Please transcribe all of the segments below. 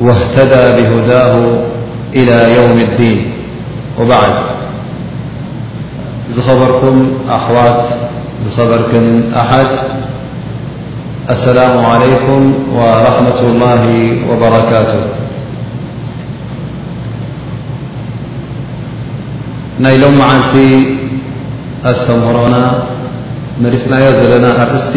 واهتدى بهداه إلى يوم الدين وبعد خبركم أحوت خبركم أحد السلام عليكم ورحمة الله وبركاته ي لو معي اسمهرنا مرسنايلنا أرقست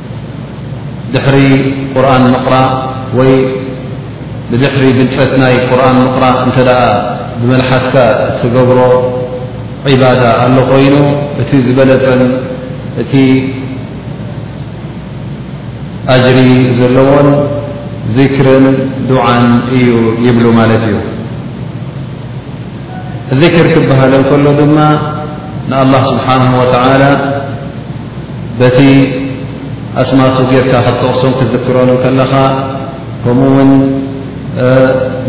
ድሕሪ ቁርን ምቕራእ ወይ ብድሕሪ ብልፀት ናይ ቁርን ምቕራእ እንተ ብመልሓስካ እትገብሮ ዒባዳ ኣሎ ኮይኑ እቲ ዝበለፀን እቲ ኣጅሪ ዘለዎን ዚክርን ዱዓን እዩ ይብሉ ማለት እዩ ዚክር ክበሃል እንከሎ ድማ ንኣላህ ስብሓን ወተዓላ በቲ ኣስማቱ ጌርካ ክትጠቕሶን ክትዝክሮን እንከለኻ ከምኡ ውን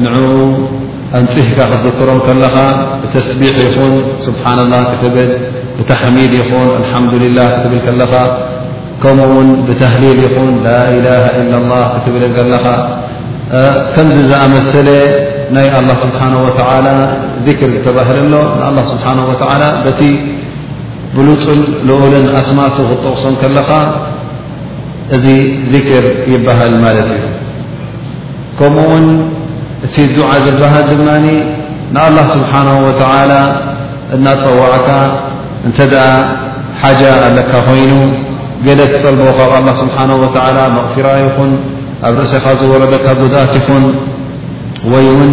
ንዕኡ ኣንጺህካ ክትዝክሮ እንከለኻ ብተስቢሕ ይኹን ስብሓንላህ ክትብል ብታሕሚድ ይኹን ኣልሓምዱሊላህ ክትብል ከለኻ ከምኡ ውን ብታህሊል ይኹን ላኢላሃ ኢላ ላህ ክትብል እንከለኻ ከምዚ ዝኣመሰለ ናይ ኣላ ስብሓን ወተላ ዚክር ዝተባህለ ኣሎ ንኣላ ስብሓን ወተላ በቲ ብሉጽን ልኡልን ኣስማቱ ክትጠቕሶም ከለኻ እዚ ዚክር ይበሃል ማለት እዩ። ከምኡ ውን እቲ ዱዓ ዝበሃል ድማ ንኣላህ ስብሓንሁ ወተዓላ እናፀዋዕካ እንተ ደኣ ሓጃ ኣለካ ኮይኑ ገለ ትጠልቦ ካብ ኣላ ስብሓን ወተዓላ መቕፊራ ይኹን ኣብ ርእሰኻ ዝወረደካ ጉድኣት ይኹን ወይ ውን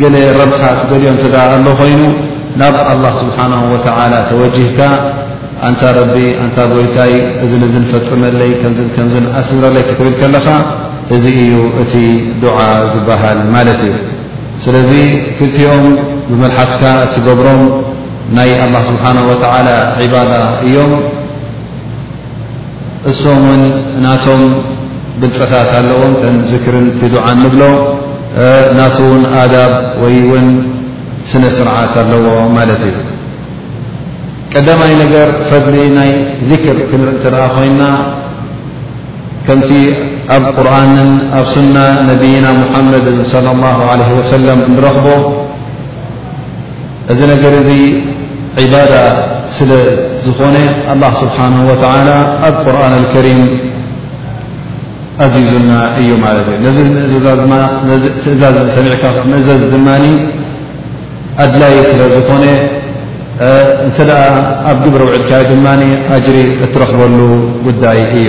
ገለ ረብሓ ትደልዮ እንተ ኣሎ ኮይኑ ናብ ኣላ ስብሓን ወተላ ተወጅህካ ኣንታ ረቢ ኣንታ ጎይታይ እዚ ንዝን ፈፅመለይ ከምዝን ከምዝን ኣስምረለይ ክትብል ከለኻ እዚ እዩ እቲ ዱዓ ዝበሃል ማለት እዩ ስለዚ ክልቲኦም ብመልሓስካ እትገብሮም ናይ ኣላ ስብሓን ወተላ ዒባዳ እዮም እሶም ውን ናቶም ብልጸታት ኣለዎም ተን ዝክርን እቲ ዱዓን ንብሎ ናቱ ውን ኣዳብ ወይ ውን ስነ ስርዓት ኣለዎ ማለት እዩ። ቀዳማይ ነገር ፈድሊ ናይ ዝክር ክንርኢ እንተ ኮይና ከምቲ ኣብ ቁርኣንን ኣብ ሱና ነብይና ሙሓመድን ሰለላሁ ዓለይሂ ወሰለም እንረኽቦ እዚ ነገር እዚ ዒባዳ ስለ ዝኾነ ኣላ ስብሓን ወተላ ኣብ ቁርን ልከሪም ኣዚዙና እዩ ማለት እዩ ነዚ ትእዛዝ እዚ ሰሚዕካ ክትምእዘዝ ድማ ኣድላይ ስለ ዝኾነ እንተ ደኣ ኣብ ግብሪ ውዒልካዮ ድማ ኣጅሪ እትረኽበሉ ጉዳይ እዩ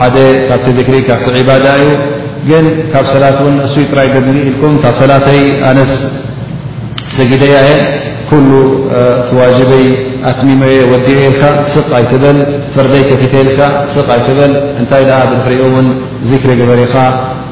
ሓደ ካብቲ ዚክሪ ካብቲ ዒባዳ እዩ ግን ካብ ሰላት እውን ንእሱይ ጥራይ ዘድሊ ኢልኩም እታ ሰላተይ ኣነስ ሰጊደያ እየ ኩሉ እቲ ዋጅበይ ኣትሚመየ ወዲኤ ኢልካ ስቕ ኣይትበል ፈርደይ ከፊተልካ ስቕ ኣይትበል እንታይ ደኣ ብድሕሪኡ እውን ዚክሪ ግበሪኻ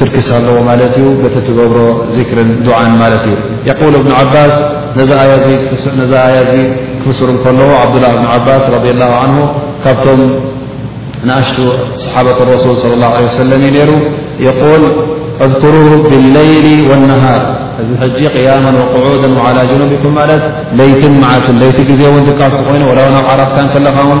كرك ل ت بتتبر ذكر دع ت يقول بن عباس ي كفسر ل عبدلله بن عباس رضي الله عنه بم نأشت صحابة الرسول صلى الله عليه وسلم ر يقول اذكروا بالليل والنهار قياما وقعودا وعلى جنوبكم ليت معة ليت ق ين ولو عرض لون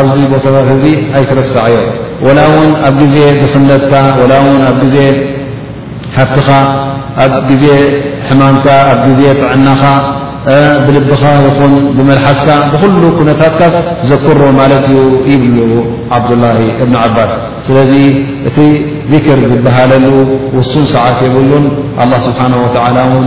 ኣብዚ ቦታታት እዚ ኣይትረሳዕዮ ወላ እውን ኣብ ግዜ ድኽነትካ ወላ እውን ኣብ ግዜ ሓብትኻ ኣብ ግዜ ሕማምካ ኣብ ግዜ ጥዕናኻ ብልብኻ ይኹን ብመልሓስካ ብኹሉ ኩነታትካስ ዘክሮ ማለት እዩ ይብሉ ዓብዱላ እብኒ ዓባስ ስለዚ እቲ ዚክር ዝበሃለሉ ውሱን ሰዓት የብሉን ኣላ ስብሓን ወተዓላ ውን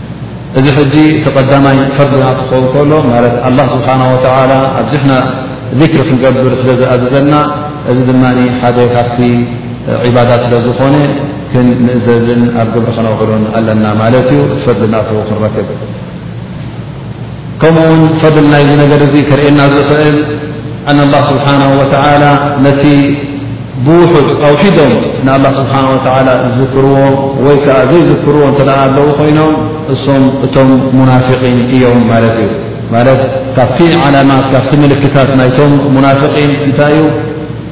እዚ ሕጂ እቲ ቀዳማይ ፈርድና ክኸውን ከሎ ማለት ኣላ ስብሓን ወተላ ኣብዚሕና ዚክሪ ክንገብር ስለ ዝኣዘዘና እዚ ድማ ሓደ ካብቲ ዒባዳ ስለ ዝኾነ ክንምእዘዝን ኣብ ግብሪ ከነውዕሉን ኣለና ማለት እዩ እቲ ፈርድናቱ ክንረክብ ከምኡ ውን ፈድል ናይዚ ነገር እዚ ከርእየና ዝኽእል ኣን ላ ስብሓን ወተላ ነቲ ብውሑድ ኣውሒዶም ንኣላ ስብሓን ወተላ ዝዝክርዎ ወይ ከዓ ዘይዝክርዎ እንተ ኣለዉ ኮይኖም እሶም እቶም ሙናፍቒን እዮም ማለት እዩ ማለት ካብቲ ዓላማት ካብቲ ምልክታት ናይቶም ሙናፍቒን እንታይ እዩ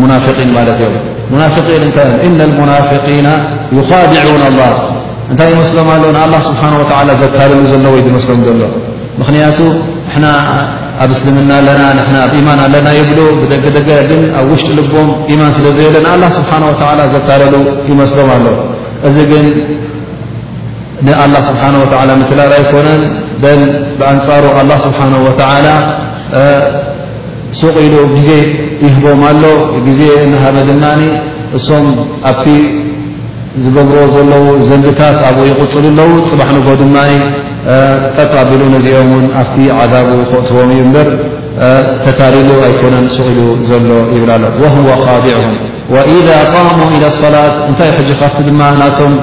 ሙናፍቒን ማለት እዮም ሙናፍቒን እንታይ እዮም እነ ልሙናፍቒና ዩኻድዑን ኣላ እንታይ ይመስሎም ኣሎ ንኣላ ስብሓን ወተዓላ ዘታልሉ ዘለዎ ዩ ዝመስሎም ዘሎ ምኽንያቱ ንሕና ኣብ እስልምና ኣለና ንሕና ኣብ ኢማን ኣለና ይብሉ ብደገ ደገ ግን ኣብ ውሽጢ ልቦም ኢማን ስለ ዘየለ ንኣላ ስብሓን ወተዓላ ዘታልሉ ይመስሎም ኣሎ እዚ ግን ንኣላ ስብሓን ወተዓላ ምትላል ኣይኮነን በል ብኣንፃሩ ኣላ ስብሓን ወተዓላ ሱቕ ኢሉ ግዜ ይህቦም ኣሎ። ግዜ እናሃበ ድማ እሶም ኣብቲ ዝገብርዎ ዘለዉ ዘንብታት ኣብኡ ይቕፅሉ ኣለዉ። ፅባሕ ንግሆ ድማ ጠጥ ኣቢሉ ነዚኦም እውን ኣብቲ ዓዛቡ ከእትዎም እዩ እምበር ተታሊሉ ኣይኮነን ሱቕ ኢሉ ዘሎ ይብል ኣሎ። ወሁወ ኻዲዕሁም ወኢዛ ቃሙ ኢለ ሰላት እንታይ እዩ ሕጂ ካብቲ ድማ ናቶም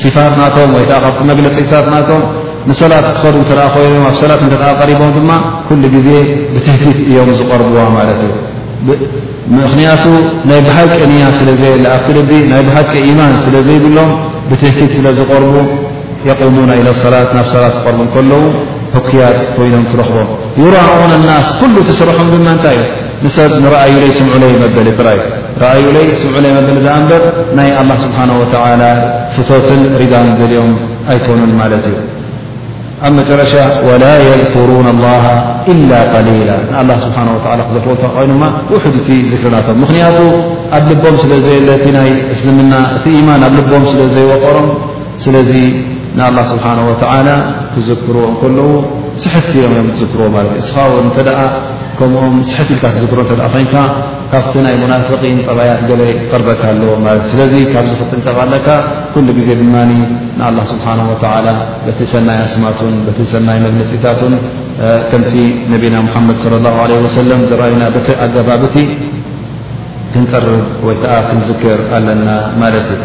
ሲፋት ናቶም ወይ ከኣ ካብቲ መግለጺታት ናቶም ንሰላት ክትኸዱ እንተ ኮይኖም ኣብ ሰላት እንተ ቀሪቦም ድማ ኩሉ ግዜ ብትህቲት እዮም ዝቐርብዋ ማለት እዩ ምኽንያቱ ናይ ብሃቂ ንያ ስለ ዘየለ ኣብቲ ልቢ ናይ ብሃቂ ኢማን ስለ ዘይብሎም ብትህቲት ስለ ዝቐርቡ የቁሙና ኢለ ሰላት ናብ ሰላት ክቐርቡ ከለዉ ህኩያት ኮይኖም ትረኽቦም ይራኦን ናስ ኩሉ ትስርሖም ድማ እንታይ እዩ ንሰብ ንረኣዩለይ ስምዑለይ መበሊ ጥራይ ረኣዩለይ ስምዑለይ መበሊ ደኣ እምበር ናይ ኣላ ስብሓን ወተዓላ ፍቶትን ሪዳን ዘልኦም ኣይኮኑን ማለት እዩ ኣብ መጨረሻ ወላ የዝኩሩን ላሃ ኢላ ቀሊላ ንኣላ ስብሓን ወተላ ክዘክሮ እተ ኮይኑማ ውሑድ እቲ ዝክርናቶም ምኽንያቱ ኣብ ልቦም ስለ ዘየለ እቲ ናይ እስልምና እቲ ኢማን ኣብ ልቦም ስለ ዘይወቀሮም ስለዚ ንኣላ ስብሓን ወተዓላ ክዝክርዎ ከለዉ ስሕት ኢሎም እዮም ዝዝክርዎ ማለት እዩ እስኻ ውን እተ ከምኡም ስሕት ኢልካ ትዝክሮ እተ ኮይንካ ካብቲ ናይ ሙናፍቒን ጠባያት ገለ ይቐርበካ ኣሎ ማለት ስለዚ ካብዚ ክጥንቀቕ ኣለካ ኩሉ ግዜ ድማ ንኣላ ስብሓን ወላ በቲ ሰናይ ኣስማቱን በቲ ሰናይ መግለፂታቱን ከምቲ ነቢና ሙሓመድ ለ ላ ለ ወሰለም ዝረኣዩና በቲ ኣገባብቲ ክንቀርብ ወይ ከዓ ክንዝክር ኣለና ማለት እዩ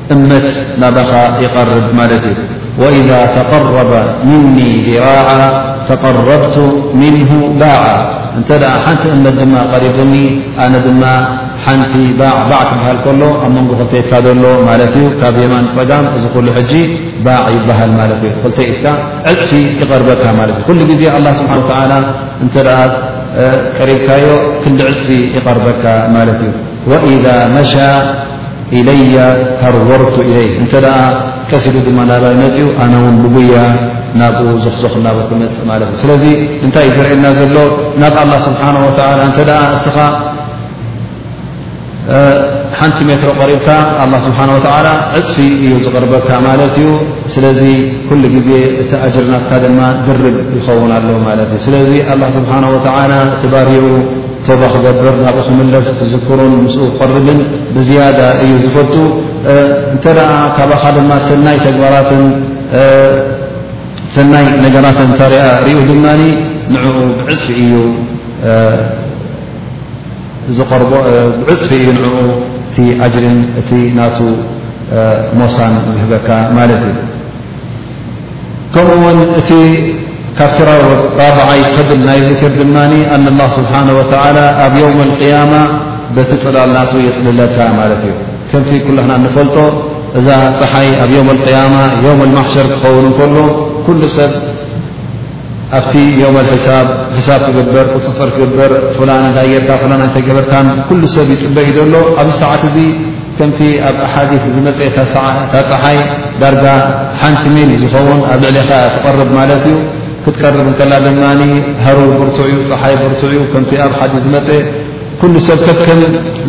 እመት ናባኻ ይቐርብ ማለት እዩ። ወኢዛ ተቐረበ ምኒ ዚራዓ ተቐረብቱ ምንሁ ባዓ እንተ ደኣ ሓንቲ እመት ድማ ቀሪቡኒ ኣነ ድማ ሓንቲ ባዕ፣ ባዕ ክበሃል ከሎ ኣብ መንጎ ክልተ ኢድካ ዘሎ ማለት እዩ፣ ካብ የማን ንጸጋም እዚ ኩሉ ሕጂ ባዕ ይበሃል ማለት እዩ፣ ብክልተ ኢድካ ዕጽፊ ይቐርበካ ማለት እዩ። ኩሉ ግዜ ኣላህ ስብሓነ ወተዓላ እንተ ደኣ ቀሪብካዮ ክንዲ ዕጽፊ ይቐርበካ ማለት እዩ። ወኢዛ መሻ ኢለያ ሀርወርቱ ኢለይ እንተ ቀስ ኢሉ ድማ ናባይ መፅኡ ኣነ ውን ብጉያ ናብኡ ዞክዞክ እናበልኩ መፅእ ማለት እዩ ስለዚ እንታይ እዩ ዘርእየና ዘሎ ናብ ኣላ ስብሓን ወላ እንተ እስኻ ሓንቲ ሜትሮ ቀሪብካ ኣላ ስብሓን ወተዓላ ዕፅፊ እዩ ዝቕርበካ ማለት እዩ ስለዚ ኩሉ ግዜ እቲ ኣጅርናትካ ድማ ድርብ ይኸውን ኣሎ ማለት እዩ ስለዚ ኣላ ስብሓን ወተዓላ እቲ ባርኡ ቶባ ክገብር ናብኡ ክምለስ ክዝክሩን ምስኡ ክቐርብን ብዝያዳ እዩ ዝፈቱ እንተ ካባኻ ድማ ሰናይ ተግባራትን ሰናይ ነገራትን ተርኣ ሪኡ ድማ ንኡ ብዕፅፊ እዩ ብዕፅፊ እዩ ንኡ እቲ ኣጅሪን እቲ ናቱ ሞሳን ዝህበካ ማለት እዩ ከምኡ ውን እቲ ካብቲ ራብዓይ ክብል ናይ ዝክር ድማ ኣን ላ ስብሓን ወተላ ኣብ የውም ልቅያማ በቲ ፅላል ናቱ የፅልለካ ማለት እዩ ከምቲ ኩላና ንፈልጦ እዛ ፀሓይ ኣብ ዮም ልቅያማ ዮም ልማሕሸር ክኸውን ከሎ ኩሉ ሰብ ኣብቲ ዮመል ሕሳብ ሕሳብ ክግበር ቁፅፅር ክግበር ፍላን እንታይ ጌርካ ፍላን ኣይተገበርካን ኩሉ ሰብ ይፅበ እዩ ዘሎ ኣብዚ ሰዓት እዚ ከምቲ ኣብ ኣሓዲት ዝመፀ እታ ፀሓይ ዳርጋ ሓንቲ ሚል ዝኸውን ኣብ ልዕሊኻ ትቐርብ ማለት እዩ ክትቀርብ እንከላ ድማ ሃሩ ብርቱዕ እዩ ፀሓይ ብርቱዕ እዩ ከምቲ ኣብ ሓዲ ዝመፀ ኩሉ ሰብ ከከም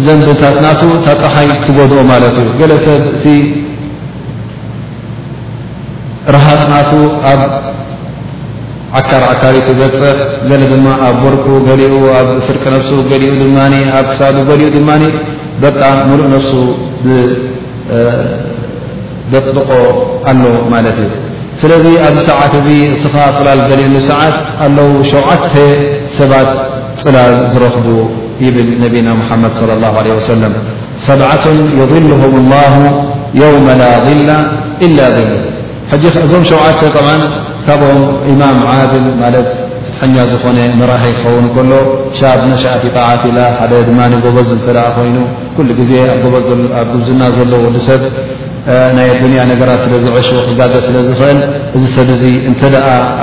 ዘንብታት ናቱ እታ ፀሓይ ትጎድኦ ማለት እዩ ገለ ሰብ እቲ ረሃፅ ናቱ ኣብ ዓካር ዓካሪት ይበፅሕ፣ ገለ ድማ ኣብ ቦርጩ፣ ገሊኡ ኣብ ፍርቂ ነብሱ፣ ገሊኡ ድማ ኣብ ክሳዱ፣ ገሊኡ ድማ በቃ ሙሉእ ነብሱ ብደጥብቆ ኣሎ ማለት እዩ። ስለዚ ኣብዚ ሰዓት እዚ እስኻ ፅላል ትደልየሉ ሰዓት ኣለው ሸውዓተ ሰባት ፅላል ዝረኽቡ ይብል ነቢና ሙሓመድ ሰለላሁ ዓለይሂ ወሰለም። ሰብዓቱ ዩظልሁም ላሁ የውመ ላ ظላ ኢላ ظሉ ሕጂ እዞም ሸውዓተ ጠብዓ ካብኦም ኢማም ዓድል ማለት ፍትሐኛ ዝኾነ መራሒ ክኸውን ከሎ ሻብ ነሸኣ ፊ ጣዓት ላህ ሓደ ድማ ጎበዝ እተ ኮይኑ ኩሉ ግዜ ኣብ ጉብዝና ዘሎ ወዲ ሰብ ናይ ኣዱንያ ነገራት ስለ ዝዕሹ ክጋገ ስለ ዝኽእል እዚ ሰብ እዚ እንተ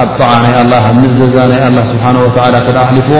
ኣብ ጣዓ ናይ ኣላ ኣብ ምእዘዛ ናይ ኣላ ስብሓን ወላ ተ ኣሕሊፍዎ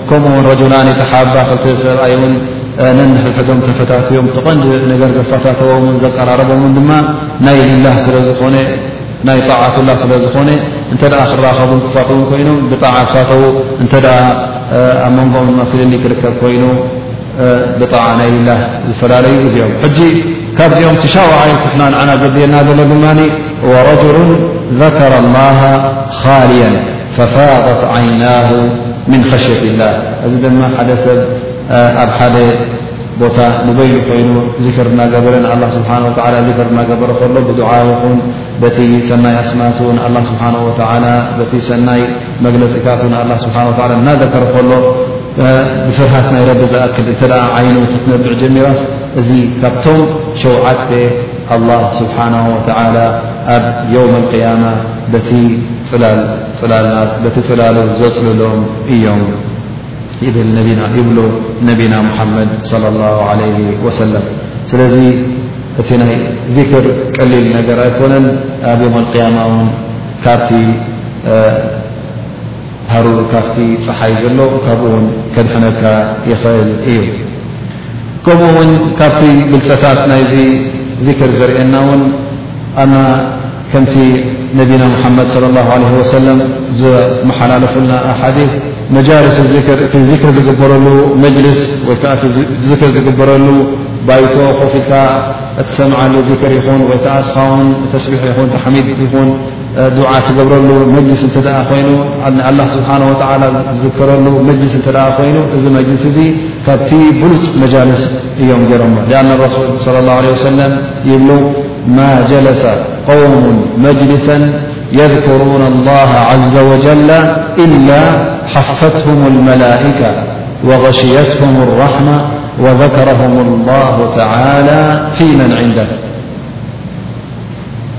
ከምኡ ውን ረጁላኒ ተሓባ ክልተ ሰብኣይ ውን ነንሕድሕዶም ተፈታትዮም ተቐንዲ ነገር ዘፈታተዎም ን ዘቀራረቦም ን ድማ ናይ ሊላህ ስለዝኾነ ናይ ጣዓትላ ስለዝኾነ እንተ ክራኸቡ ክፋትው ኮይኖም ብጣዓ ክፋተው እንተ ኣብ መንጎኦም ድማ ፍልሊ ክርከብ ኮይኑ ብጣዓ ናይ ሊላህ ዝፈላለዩ እዚኦም ሕጂ ካብዚኦም ትሻውዓይ ክፍና ንዓና ዘድልየና ዘሎ ድማ ወረጅሉን ዘከረ ላሃ ኻልየን ፈፋضት ዓይናሁ ምን ኸሽየት ላህ እዚ ድማ ሓደ ሰብ ኣብ ሓደ ቦታ ንበይኑ ኮይኑ ዚክር እናገበረ ንኣላ ስብሓን ወላ ዚክር እናገበረ ከሎ ብድዓ ይኹን በቲ ሰናይ ኣስማቱ ንኣላ ስብሓን ወላ በቲ ሰናይ መግለፂታቱ ንኣላ ስብሓ ወላ እናዘከረ ከሎ ብፍርሃት ናይ ረቢ ዝኣክል እንተ ዓይኑ ክትነብዕ ጀሚራስ እዚ ካብቶም ሸውዓተ ኣላህ ስብሓነሁ ወተዓላ ኣብ የውም ኣልቅያማ በቲ ፅላልናበቲ ፅላሉ ዘፅልሎም እዮም ይብል ነቢና ይብሉ ነቢና ሙሓመድ ለ ላሁ ዓለይህ ወሰለም ስለዚ እቲ ናይ ዚክር ቀሊል ነገር ኣይኮነን ኣብ የውም ኣልቅያማ እውን ካብቲ ሃሩር ካብቲ ጸሓይ ዘሎ ካብኡ ውን ከድሕነካ ይኽእል እዩ። ከምኡ ውን ካብቲ ብልጸታት ናይዚ ዚክር ዘርእየና ውን ኣና ከምቲ ነቢና ሙሓመድ صለ ላሁ ዓለይሂ ወሰለም ዘመሓላለፉልና ኣሓዲስ መጃልስ ዚክር እቲ ዚክር ዝግበረሉ መጅልስ ወይ ከዓ እቲ ዚክር ዝግበረሉ ባይቶ ኮፍ ኢልካ እትሰምዓሉ ዚክር ይኹን ወይ ከዓ እስኻ ውን ተስቢሕ ይኹን ተሓሚድ ይኹን دع تقبرل ملس د ين الله سبحانه وتعلى ذكرل ملس ين ملس ي بت بلፅ مالس يم جر لأن الرسول صلى الله عليه وسلم يبلو ما جلس قوم مجلسا يذكرون الله عز وجل إلا حفتهم الملائكة وغشيتهم الرحمة وذكرهم الله تعالى في من عندك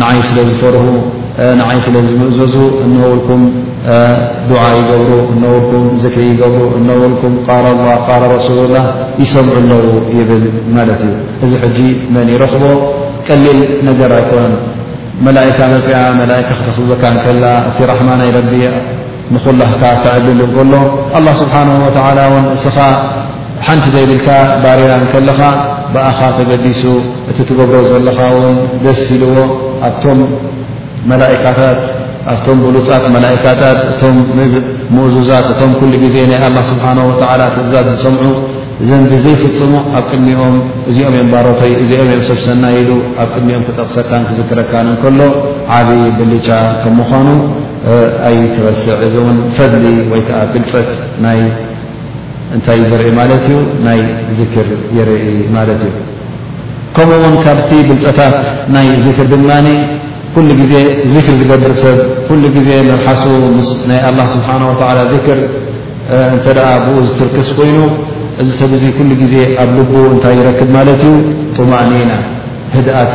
ንዓይ ስለ ዝፈርሁ ንዓይ ስለ ዝምእዘዙ እነውልኩም ዱዓ ይገብሩ እነውልኩም ዝክሪ ይገብሩ እነውልኩም ቃል ላ ቃል ረሱሉ ላ ይሰምዑ ኣለዉ ይብል ማለት እዩ እዚ ሕጂ መን ይረኽቦ ቀሊል ነገር ኣይኮነን መላካ መፅኣ መላካ ክተኽብበካ ከላ እቲ ራሕማ ናይ ረቢ ንኹላህካ ክዕልል እንከሎ ኣላ ስብሓን ወተዓላ ውን እስኻ ሓንቲ ዘይብልካ ባርያ እንከለኻ ብኣኻ ተገዲሱ እቲ ትገብሮ ዘለኻ ውን ደስ ኢልዎ ኣብቶም መላእካታት ኣብቶም ብሉፃት መላእካታት እቶም ምእዙዛት እቶም ኩሉ ግዜ ናይ ኣላ ስብሓን ወተዓላ ትእዛዝ ዝሰምዑ ዘንቢ ዘይፍፅሙ ኣብ ቅድሚኦም እዚኦም እዮም ባሮተይ እዚኦም እዮም ሰብ ሰና ኢሉ ኣብ ቅድሚኦም ክጠቕሰካን ክዝክረካን እንከሎ ዓብዪ ብልጫ ከም ምዃኑ ኣይትረስዕ እዚ ውን ፈድሊ ወይ ከዓ ብልፀት ናይ እንታይ እዩ ዘርኢ ማለት እዩ ናይ ዝክር የርኢ ማለት እዩ ከምኡ ውን ካብቲ ብልፀታት ናይ ዝክር ድማ ኩሉ ግዜ ዝክር ዝገብር ሰብ ኩሉ ግዜ መልሓሱ ምስ ናይ ኣላ ስብሓን ወተላ ዝክር እንተ ብኡ ዝትርክስ ኮይኑ እዚ ሰብ እዚ ኩሉ ግዜ ኣብ ልቡ እንታይ ይረክብ ማለት እዩ ጡማእኒና ህድኣት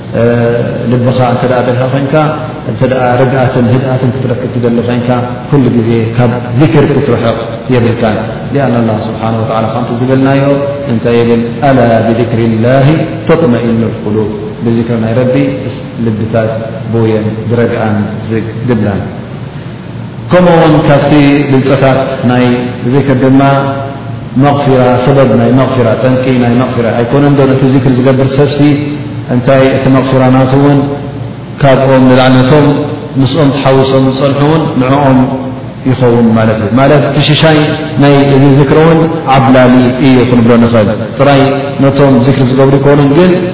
ልብኻ እንተ ደልካ ኮንካ እንተ ርግኣትን ህድኣትን ክትረክብ ትደሊ ኮንካ ኩሉ ግዜ ካብ ዚክር ክትርሕቕ የብልካን ሊኣና ላ ስብሓን ወላ ከምቲ ዝበልናዮ እንታይ የብል ኣላ ብذክሪ ላሂ ተጥመኢኑ ቁሉብ ብዚክሪ ናይ ረቢ ልብታት ቦየን ብረግኣን ዝግብላን ከምኡውን ካብቲ ብልጸታት ናይ ዚክር ድማ መቕፊራ ሰበብ ናይ መቕፊራ ጠንቂ ናይ መቕፊራ ኣይኮነን ዶ ነቲ ዚክር ዝገብር ሰብሲ እንታይ እቲ መቕፊራ ናቱ እውን ካብኦም ንላዕሊ ነቶም ምስኦም ተሓውሶም ዝጸንሑ ውን ንዕኦም ይኸውን ማለት እዩ ማለት እቲ ሽሻይ ናይ እዚ ዝክሪ እውን ዓብላሊ እዩ ክንብሎ ንኽእል ጥራይ ነቶም ዝክሪ ዝገብሩ ይኮኑን ግን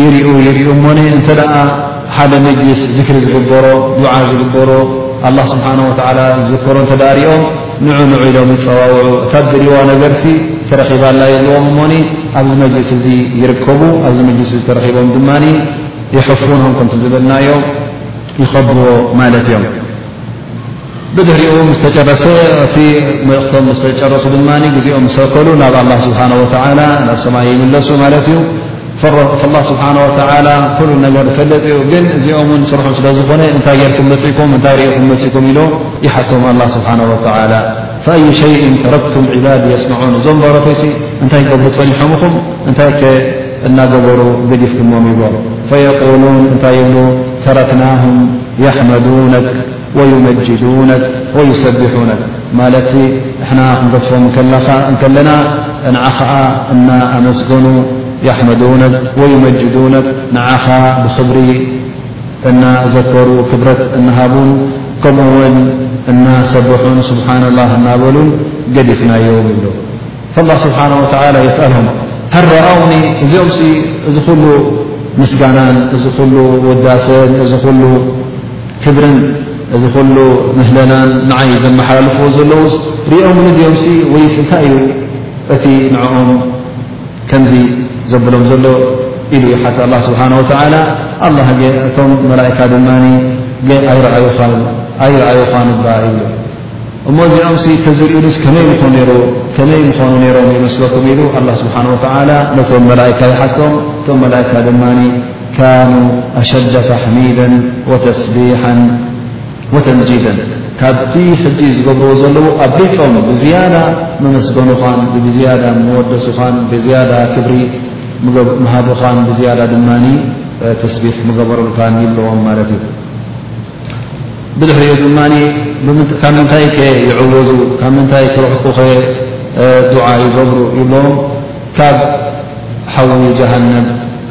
ይሪኡ ይሪኡ እሞ እንተ ሓደ መጅልስ ዝክሪ ዝግበሮ ዱዓ ዝግበሮ ኣላ ስብሓን ወተዓላ ዝዝከሮ እንተ ሪኦም ንዑ ንዑ ኢሎም ይፀዋውዑ እታ ዝድልይዋ ነገርሲ ተረኺባላ የልዎም እሞኒ ኣብዚ መጅልስ እዚ ይርከቡ ኣብዚ መጅልስ እዚ ተረኺቦም ድማ የሕፉኖም ከምቲ ዝበልናዮ ይኸብዎ ማለት እዮም ብድሕሪኡ ምስ ተጨረሰ እቲ መልእኽቶም ምስ ተጨረሱ ድማ ግዜኦም ምስ ኣከሉ ናብ ኣላ ስብሓን ወተዓላ ናብ ሰማይ ይምለሱ ማለት እዩ ላ ስብሓን ወተዓላ ኩሉ ነገር ይፈለጥ እዩ ግን እዚኦም እውን ስርሖም ስለ ዝኾነ እንታይ ጌርኩም መፅእኩም እንታይ ርኢኹም መፅእኩም ኢሎ ይሓቶም ኣላ ስብሓን ወተዓላ ፈኣይ ሸይን ተረክቱም ዕባድ የስምዑን እዞም በሮተይሲ እንታይ ገብሩ ፀኒሖም ኹም እንታይ ከ እናገበሩ ገዲፍኩሞም ይብሎም ፈየቁሉን እንታይ ይብሉ ተረክናሁም የሕመዱነክ ويمجدونك ويسبحونك ت حن نطفم كلنا نع ن أمسكن يحمدونك ويمجدونك نع بخبر ن ذكر كبرت نهبون كمن ن سبحن سبحان الله نالون قدفن يم يبل ኣላህ ስብሓን ወተዓላ የስኣሎም ሀል ረኣውኒ እዚኦምሲ እዚ ኹሉ ምስጋናን እዚ ኹሉ ውዳሰን እዚ ኹሉ ክብርን እዚ ኹሉ ምህለናን ንዓይ ዘመሓላልፍዎ ዘለዉስ ርኦምኒ ድኦምሲ ወይስ እንታይ እዩ እቲ ንዕኦም ከምዚ ዘብሎም ዘሎ ኢሉ ዩ ሓቲ ኣላ ስብሓን ወተዓላ ኣላ ገ እቶም መላእካ ድማ ገ ኣይረኣዩኻን ኣይረኣዩኻን እባ ይብሉ እሞ እዚኦምሲ ተዝርእዩሉስ ከመይ ምኾ ነይሩ ከመይ ምኾኑ ነይሮም ይመስለኩም ኢሉ ኣላ ስብሓን ወተዓላ ነቶም መላእካ ይሓቶም እቶም መላእካ ድማ ካኑ ኣሸደ ታሕሚደን ወተስቢሓን ወተምጂደን ካብቲ ሕጂ ዝገብርዎ ዘለዉ ኣብሊፆም ብዝያዳ መመስገኑኻን ብብዝያዳ መወደሱኻን ብዝያዳ ክብሪ ምሃቡኻን ብዝያዳ ድማ ተስቢሕ ምገበሩልካን ይብልዎም ማለት እዩ ብድሕሪኡ ድማ ካብ ምንታይ ከ ይዕወዙ ካብ ምንታይ ክረሕቁ ኸ ዱዓ ይገብሩ ይብሎም ካብ ሓዊ ጀሃነብ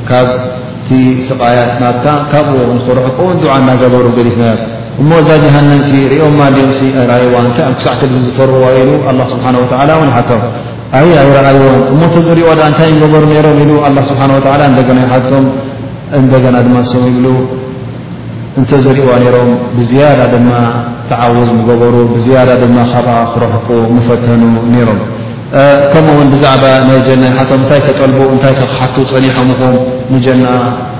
ካብቲ ስቓያት ናብታ ካብኡ ንኽረሕቁ ን ዱዓ እናገበሩ ገዲፍናዮ እሞ እዛ ጀሃንም ሪኦማ ድም ኣይረኣይዋን ክሳዕ ክዲ ዝፈርዋ ኢሉ ኣላ ስብሓን ወተላ እውን ይሓቶ ኣይ ኣይረኣይዎን እሞ ተዝሪእዋ ዳኣ እንታይ ንገበሩ ነይሮም ኢሉ ኣላ ስብሓን ወተላ እንደገና ይሓቶም እንደገና ድማ ሰም ይብሉ እንተዘርእዋ ነይሮም ብዝያዳ ድማ ተዓውዝ ምገበሩ ብዝያዳ ድማ ካብኣ ክረሕቁ ምፈተኑ ነይሮም ከምኡ ውን ብዛዕባ ናይ ጀና ይሓቶም እንታይ ከጠልቡ እንታይ ከ ክሓቱ ጸኒሖም ኢኹም ንጀና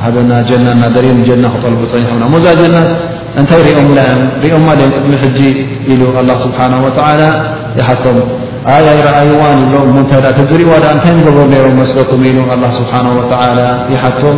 ሃበና ጀና እናደልዩ ንጀና ክጠልቡ ጸኒሖምና እሞ እዛ ጀናስ እንታይ ሪኦምላ እዮም ሪኦማ ድዮም ቅድሚ ሕጂ ኢሉ ኣላ ስብሓና ወተዓላ ይሓቶም ኣይ ኣይረኣይዋን ይብሎም እሞ እንታይ ዳኣ ተዝርእዋ ዳኣ እንታይ ንገበሩ ነይሮም መስለኩም ኢሉ ኣላ ስብሓን ወተዓላ ይሓቶም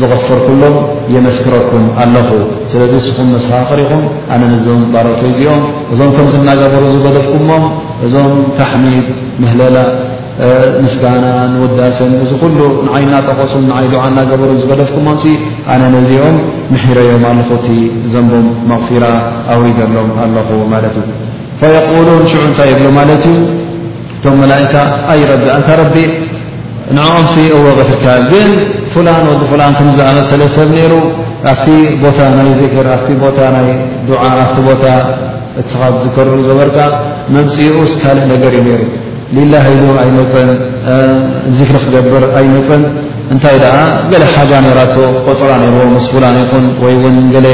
ዝቐፈርኩሎም የመስክረኩም ኣለኹ። ስለዚ ንስኹም መሰኻኽር ኢኹም። ኣነ ነዞም ባሮተይ እዚኦም፣ እዞም ከምዚ እናገበሩ ዝገደፍኩሞም፣ እዞም ታሕሚድ፣ ምህለላ፣ ምስጋናን ውዳሰን፣ እዚ ኹሉ ንዓይ እናጠቐሱን ንዓይ ዱዓ እናገበሩን ዝገደፍኩሞምሲ፣ ኣነ ነዚኦም ምሒረዮም ኣለኹ፣ እቲ ዘንቦም መቕፊራ ኣውሪደሎም ኣለኹ ማለት እዩ። ፈየቁሉን ሽዑ እንታይ ይብሉ ማለት እዩ? እቶም መላእካ ኣይ ረቢ ኣንታ ረቢ ንዕኦም ሲ እወ ገፍካ ግን ፍላን ወዲ ፍላን ከም ዝኣመሰለ ሰብ ነይሩ ኣብቲ ቦታ ናይ ዝክር ኣብቲ ቦታ ናይ ዱዓ ኣብቲ ቦታ እትኻ ዝከርሉ ዘበርካ መምፅኡስ ካልእ ነገር እዩ ነይሩ ሊላ ኢሉ ኣይመፀን ዝክሪ ክገብር ኣይመፀን እንታይ ደኣ ገለ ሓጋ ነይራቶ ቆፅራ ነይርዎ ምስ ፍላን ይኹን ወይ እውን ገለ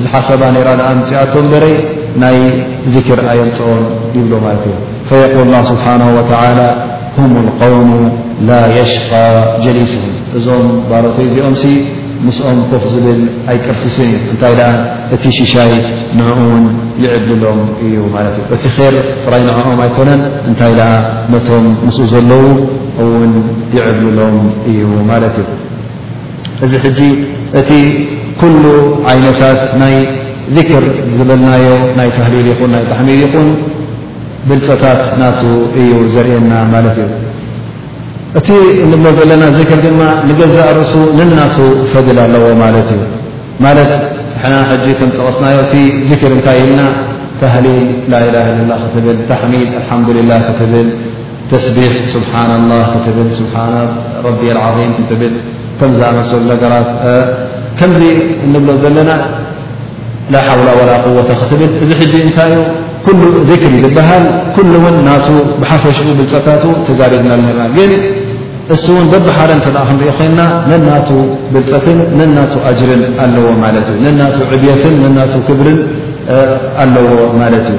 ዝሓሰባ ነይራ ኣ ምፅኣቶ በረይ ናይ ዝክር ኣየምፅኦን ይብሎ ማለት እዩ ፈየቁል ላሁ ስብሓነሁ ወተዓላ ሁም ልቀውሙ ላ የሽቃ ጀሊስሁም እዞም ባሮተይ እዚኦምሲ ምስኦም ኮፍ ዝብል ኣይቅርስስን እዩ እንታይ ደኣ እቲ ሽሻይ ንዕኡ እውን ይዕድሎም እዩ ማለት እዩ እቲ ኼር ጥራይ ንዕኦም ኣይኮነን እንታይ ደኣ ነቶም ምስኡ ዘለዉ እውን ይዕብልሎም እዩ ማለት እዩ እዚ ሕጂ እቲ ኩሉ ዓይነታት ናይ ዚክር ዝበልናዮ ናይ ታህሊል ይኹን ናይ ታሕሚድ ይኹን ብልጸታት ናቱ እዩ ዘርእየና ማለት እዩ። እቲ እንብሎ ዘለና ዚክር ድማ ንገዛእ ርእሱ ነናቱ ፈድል ኣለዎ ማለት እዩ። ማለት ንሕና ሕጂ ከም ጠቐስናዮ እቲ ዚክር እንታይ ኢልና ታህሊል ላኢላህ ኢለላ ክትብል፣ ታሕሚድ ኣልሓምዱሊላህ ክትብል፣ ተስቢሕ ሱብሓነላህ ክትብል፣ ሱብሓነ ረቢየል ዓዚም ክትብል ከም ዝኣመሰሉ ነገራት ከምዚ እንብሎ ዘለና ላሓውላ ወላ ቁወተ ክትብል እዚ ሕጂ እንታይ እዩ ኩሉ ዚክሪ ዝበሃል ኩሉ እውን ናቱ ብሓፈሽኡ ብልፀታቱ ተዛሪብና ነርና ግን እሱ እውን በብሓደ እንተ ክንሪኦ ኮይንና ነናቱ ብልፀትን ነናቱ ኣጅርን ኣለዎ ማለት እዩ ነናቱ ዕብትን ነናቱ ክብርን ኣለዎ ማለት እዩ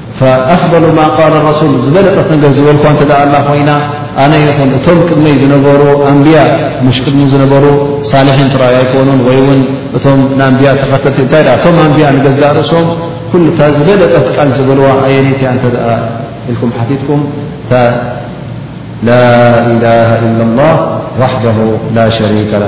ፈኣፍደሉ ማ ቃለ ረሱል ዝበለፀት ነገር ዝበልኩዋ እንተ ኣላ ኮይና ኣነ ይኹን እቶም ቅድመይ ዝነበሩ ኣንብያ ምሽ ቅድሚ ዝነበሩ ሳልሒን ጥራይ ኣይኮኑን ወይ እውን እቶም ንኣንብያ ተኸተልቲ እንታይ ኣ እቶም ኣንብያ ንገዛእ ርእሶም ኩሉ እታ ዝበለፀት ቃል ዝበልዋ ኣየነይቲ እያ እንተ ኢልኩም ሓቲትኩም እታ ላኢላሃ ኢላ ላህ ዋሕደሁ ላ ሸሪከ ላ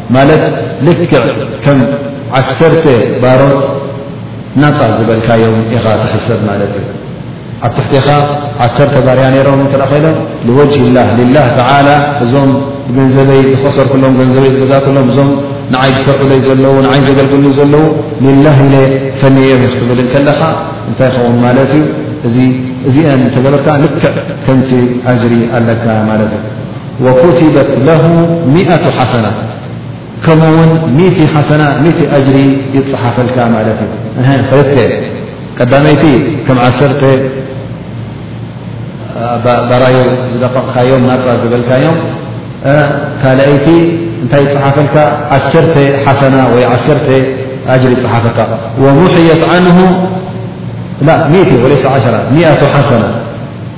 ማለት ልክዕ ከም ዓሰርተ ባሮት ናጻ ዝበልካዮም ኢኻ ትሕሰብ ማለት እዩ። ኣብ ትሕቴኻ ዓሰርተ ባርያ ነይሮም እንተ ኮይኖም ልወጅሂ ላህ ሊላህ ተዓላ እዞም ገንዘበይ ዝኸሰርኩሎም ገንዘበይ ዝገዛእኩሎም እዞም ንዓይ ዝሰርዑለይ ዘለዉ ንዓይ ዘገልግሉ ዘለዉ ሊላህ ኢለ ፈንየዮም እዩ ክትብል እንከለኻ እንታይ ይኸውን ማለት እዩ እዚ እዚአን እንተገበርካ ልክዕ ከምቲ ኣጅሪ ኣለካ ማለት እዩ። ወኩቲበት ለሁ ሚኣቱ ሓሰና ከምኡ ውን ሚእቲ ሓሰና ሚእቲ ኣጅሪ ይፅሓፈልካ ማለት እዩ እህ ክልተ ቀዳመይቲ ከም ዓሰርተ ባራዩ ዝለቐቕካዮም ናፃ ዝበልካዮም ካልኣይቲ እንታይ ይፅሓፈልካ ዓሰርተ ሓሰና ወይ ዓሰርተ ኣጅሪ ይፅሓፈልካ ወሙሕየት ዓንሁ ላ ሚእቲ ወለይሰ ዓሸራ ሚኣቱ ሓሰና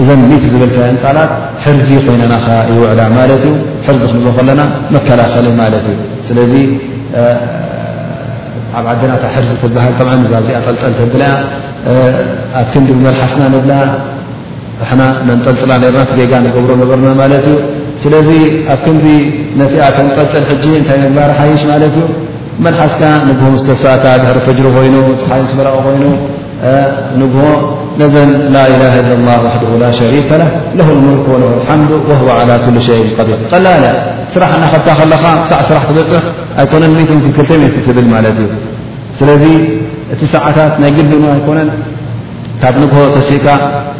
እዘን ሚእቲ ዝበልካየን ቃላት ሕርዚ ኮይነና ከኣ ይውዕላ ማለት እዩ። ሕርዚ ክንብሎ ከለና መከላኸሊ ማለት እዩ። ስለዚ ኣብ ዓድና እታ ሕርዚ ትበሃል ጠብዓ እዛ ኣብዚኣ ጠልጠል ተብላ እያ። ኣብ ክንዲ ብመልሓስና ንብላ ንሕና ነንጠልጥላ ነርና እቲ ጌጋ ንገብሮ ነበርና ማለት እዩ። ስለዚ ኣብ ክንዲ ነቲኣ ተንጠልጥል ሕጂ እንታይ ምግባር ሓይሽ ማለት እዩ። መልሓስካ ንግሆ ምስ ተሳእካ ድሕሪ ፈጅሪ ኮይኑ፣ ፀሓይ ምስ በረቐ ኮይኑ ንግሆ ነዘን ላኢላሃ ኢለ ላ ዋሕድሁ ላ ሸሪከ ላ ለሁ ልሙልክ ወለ ልሓምዱ ወህወ ዓላ ኩል ሸይን ዲር ቀላል እያ ስራሕ እናኸብካ ከለኻ ሳዕ ስራሕ ትበፅሕ ኣይኮነን ት ክክልተ ት ትብል ማለት እዩ ስለዚ እቲ ሰዓታት ናይ ግድኑ ኣይኮነን ካብ ንግሆ ተሲእካ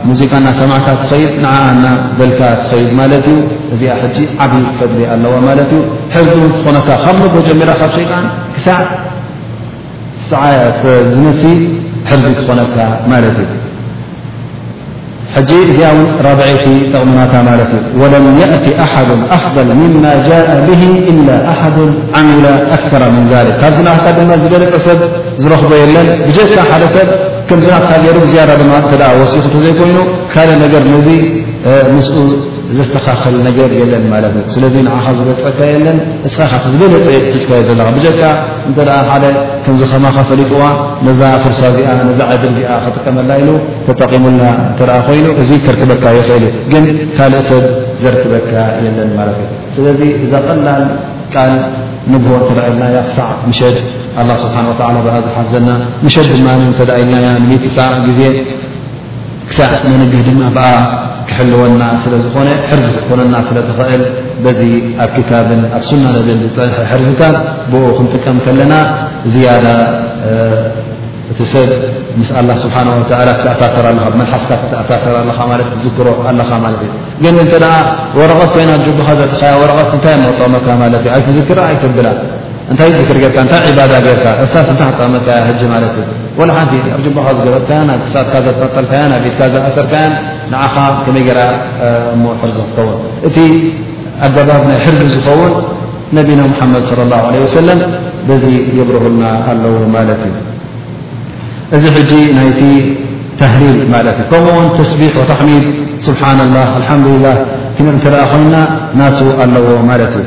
ሙዚቃ እናሰማዕካ ትኸይድ ንዓ እና በልካ ትኸይድ ማለት እዩ እዚኣ ሕጂ ዓብ ፈድሊ ኣለዋ ማለት እዩ ሕዚ እውን ዝኾነካ ካብ ንግሆ ጀሚራ ካብ ሸይጣን ክሳዕ ዝሰዓበ ዝመሲ ሕርዚ ትኾነካ ማለት እዩ። ሕጂ እዚኣ ውን ራብዐይቲ ጠቕምናታ ማለት እዩ። ወለም የእቲ ኣሓዱ ኣፍضል ምማ ጃእ ብሂ ኢላ ኣሓዱ ዓሚላ ኣክሰራ ምን ዛሊክ ካብዚ ናትካ ድማ ዝበለፀ ሰብ ዝረኽቦ የለን ብጀካ ሓደ ሰብ ከምዚ ናትካ ገይሩ ብዝያዳ ድማ እንተ ወሲኹ ተዘይኮይኑ ካልእ ነገር ነዚ ምስኡ ዘስተኻኸል ነገር የለን ማለት እዩ። ስለዚ ንዓኻ ዝበልፀካ የለን እስኻ ኢኻ እቲ ዝበለፀ ሒዝካዮ ዘለኻ ብጀካ እንተ ሓደ ከምዚ ከማኻ ፈሊጥዋ ነዛ ፍርሳ እዚኣ ነዛ ዕድል እዚኣ ክጥቀመላ ኢሉ ተጠቒሙላ እተ ኮይኑ እዚ ከርክበካ ይኽእል እዩ ግን ካልእ ሰብ ዘርክበካ የለን ማለት እዩ ስለዚ እዛ ቀላል ቃል ንግሆ እተ ኢልናያ ክሳዕ ምሸድ ኣላ ስብሓን ወላ ብኣ ዝሓፍዘና ምሸድ ድማ እተ ኢልናያ ንምትፃእ ግዜ ክሳዕ ንንግህ ድማ ብኣ ክሕልወና ስለ ዝኾነ ሕርዚ ክትኮነና ስለ ትኸእል በዚ ኣብ ክታብን ኣብ ሱና ነብን ዝፀንሐ ሕርዝታት ብኡ ክንጥቀም ከለና ዝያዳ እቲ ሰብ ምስ ኣላ ስብሓን ወተላ ክትኣሳሰር ኣለኻ ብመልሓስካ ክትኣሳሰር ኣለኻ ማለት ትዝክሮ ኣለኻ ማለት እዩ ግን እንተ ወረቐት ኮይና ጅቡኻ ዘጥኻያ ወረቐት እንታይ መጠመካ ማለት እዩ ኣይትዝክራ ኣይተብላ እንታይ ዝክሪ ጌርካ እንታይ ዒባዳ ጌርካ እርሳስ እንታይ ኣጠቐመካያ ሕጂ ማለት እዩ ወላ ሓንቲ ኣብ ጅባኻ ዝገበጥካያን ኣብ ክሳትካ ዘጠልጠልካያን ኣብ ኢድካ ዝኣሰርካያን ንዓኻ ከመይ ገራ እሞ ሕርዚ ክትከውን እቲ ኣገባብ ናይ ሕርዚ ዝኸውን ነቢና ሙሓመድ ስለ ላሁ ለ ወሰለም በዚ የብርሁልና ኣለዉ ማለት እዩ እዚ ሕጂ ናይቲ ተህሊል ማለት እዩ ከምኡ ውን ተስቢሕ ወታሕሚድ ስብሓና ላህ ኣልሓምዱላ ክንርኢ እንተ ኮይና ናቱ ኣለዎ ማለት እዩ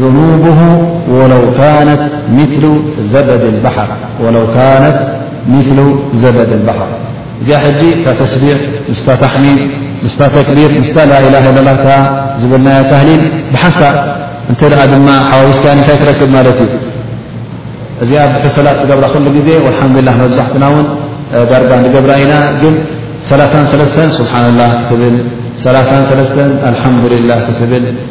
ذኑቡሁ ወለው ካነት ምስሉ ዘበድ ባሓር ወለው ካነት ምስሉ ዘበድ ባሓር እዚኣ ሕጂ እታ ተስቢሕ ምስታ ታሕሚድ ምስታ ተክቢር ምስታ ላኢላ ለላ እታ ዝበልናያ ታህሊል ብሓሳብ እንተ ደኣ ድማ ሓዋዊስካ ንታይ ትረክብ ማለት እዩ እዚኣ ብሕሪ ሰላት ትገብራ ኩሉ ግዜ ወልሓምዱላ መብዛሕትና እውን ዳርጋ ንገብራ ኢና ግን ሰላሳን ሰለስተን ስብሓንላ ክትብል ሰላሳን ሰለስተን ኣልሓምዱልላ ክትብል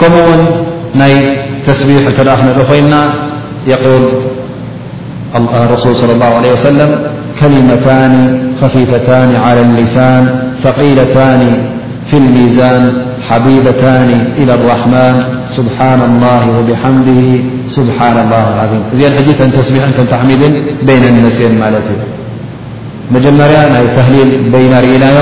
كم تسبيح تأخن خينا يقول الرسول صلى الله عليه وسلم كلمتان خفيفتان على اللسان ثقيلتان في الميزان حبيبتان إلى الرحمن سبحان الله وبحمده سبحان الله العظيم زين ت تسبيحتحمد بين النسن مالت መጀመርያ ናይ ታህሊል በይና ርኢናዮ።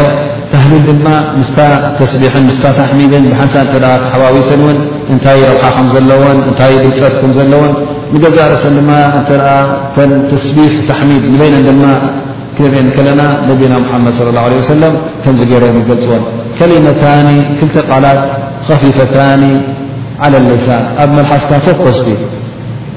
ታህሊል ድማ ምስታ ተስቢሕን ምስታ ታሕሚድን ብሓንሳእ እንተ ተሓዋዊሰን እውን እንታይ ረብሓ ከም ዘለወን እንታይ ብልፀት ከም ዘለወን ንገዛእ ርእሰን ድማ እንተ እተን ተስቢሕ ታሕሚድ ንበይነን ድማ ክንርእየን ከለና ነቢና ሙሓመድ ስለ ላሁ ዓለይሂ ወሰለም ከምዚ ገይሮም ይገልፅወን ከሊመታኒ ክልተ ቃላት ኸፊፈታኒ ዓለ ሊሳን ኣብ መልሓስካ ፎኮስቲ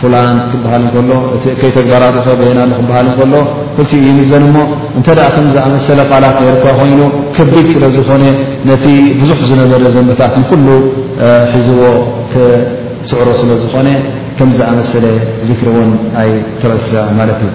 ፍላን ክበሃል እንከሎ እቲ እከይ ተግባራቱ ከ በየና ኣሎ ክበሃል እንከሎ ክልቲኡ ይምዘን እሞ እንተ ከምዝኣመሰለ ቃላት ነርኳ ኮይኑ ከቢድ ስለ ዝኾነ ነቲ ብዙሕ ዝነበረ ዘንብታት ንኩሉ ሒዝዎ ክስዕሮ ስለ ዝኾነ ከምዝኣመሰለ ዝክሪ እውን ኣይትረስዕ ማለት እዩ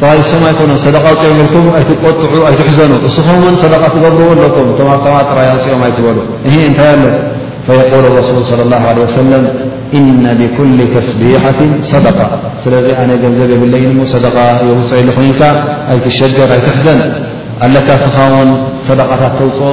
ጥራይ እሶም ኣይኮኑ ሰደቃ ኣውፅኦም ኢልኩም ኣይትቆጥዑ ኣይትሕዘኑ እስኹም ውን ሰደቃ ትገብርዎ ኣለኩም እቶም ኣብታ ጥራይ ኣውፅኦም ኣይትበሉ እ እንታይ ኣሎ ፈየቁል ረሱል صለ ላ ለ ወሰለም እነ ብኩል ተስቢሓት ሰደቃ ስለዚ ኣነ ገንዘብ የብለይን ሞ ሰደቃ የውፅዒ ኣለኹ ኢልካ ኣይትሸገር ኣይትሕዘን ኣለካ ስኻ ውን ሰደቃታት ተውፅኦ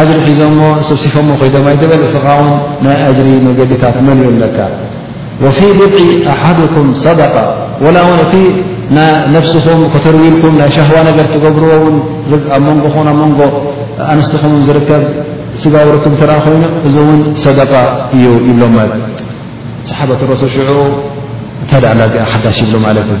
ኣጅሪ ሒዞሞ ሰብሲፎሞ ከይዶም ኣይትበል እስኻ ውን ናይ ኣጅሪ መገዲታት መልዩ ኣለካ ወፊ ብድዒ ኣሓድኩም ሰደቃ ወላ ውን እቲ ነፍስኹም ከተርውልኩም ናይ ሻህዋ ነገር ትገብርዎ ውን ኣብ መንጎኹን ኣብ መንጎ ኣንስትኹምን ዝርከብ ስጋዊ ርክብ እተ ኮይኑ እዚ እውን ሰደቃ እዩ ይብሎ ማት ሰሓበት ረሱል ሽዑ እንታይ ዳዕላ እዚኣ ሓዳሽ ይብሎ ማለት እዩ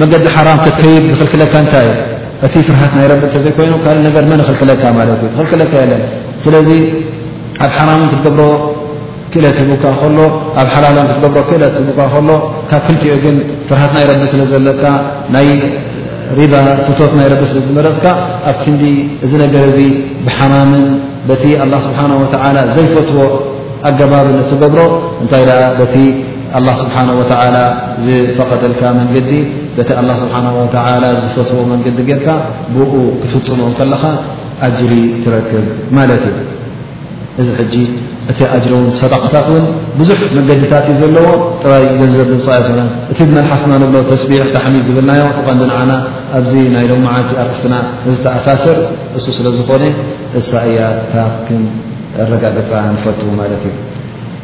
መገዲ ሓራም ክትከይድ ዝኽልክለካ እንታይ እዩ? እቲ ፍርሃት ናይ ረቢ እንተዘይኮይኑ ካልእ ነገር መን ይኽልክለካ ማለት እዩ? ዝኽልክለካ የለን። ስለዚ ኣብ ሓራምን ክትገብሮ ክእለት ሂቡካ ከሎ ኣብ ሓላልን ክትገብሮ ክእለት ሂቡካ ከሎ ካብ ክልቲኡ ግን ፍርሃት ናይ ረቢ ስለ ዘለካ ናይ ሪባ ፍቶት ናይ ረቢ ስለ ዝመረፅካ ኣብ ክንዲ እዚ ነገር እዚ ብሓራምን በቲ ኣላ ስብሓን ወተዓላ ዘይፈትዎ ኣገባብን እትገብሮ እንታይ ደኣ በቲ ኣላ ስብሓን ወተዓላ ዝፈቐደልካ መንገዲ በቲ ኣላ ስብሓን ወተዓላ ዝፈትዎ መንገዲ ጌርካ ብኡ ክትፍፅሞ ከለኻ ኣጅሪ ትረክብ ማለት እዩ እዚ ሕጂ እቲ ኣጅሪ ውን ሰዳቕታት ውን ብዙሕ መገድታት እዩ ዘለዎ ጥራይ ገንዘብ ምውፃእ ኣይኮነን እቲ ብመልሓስና ንብሎ ተስቢሕ ታሕሚድ ዝብልናዮ ትቐንዲ ንዓና ኣብዚ ናይ ሎም መዓልቲ ኣርእስትና ዝተኣሳስር እሱ ስለ ዝኾነ እሳ እያ እታ ክንረጋግፃ ንፈቱ ማለት እዩ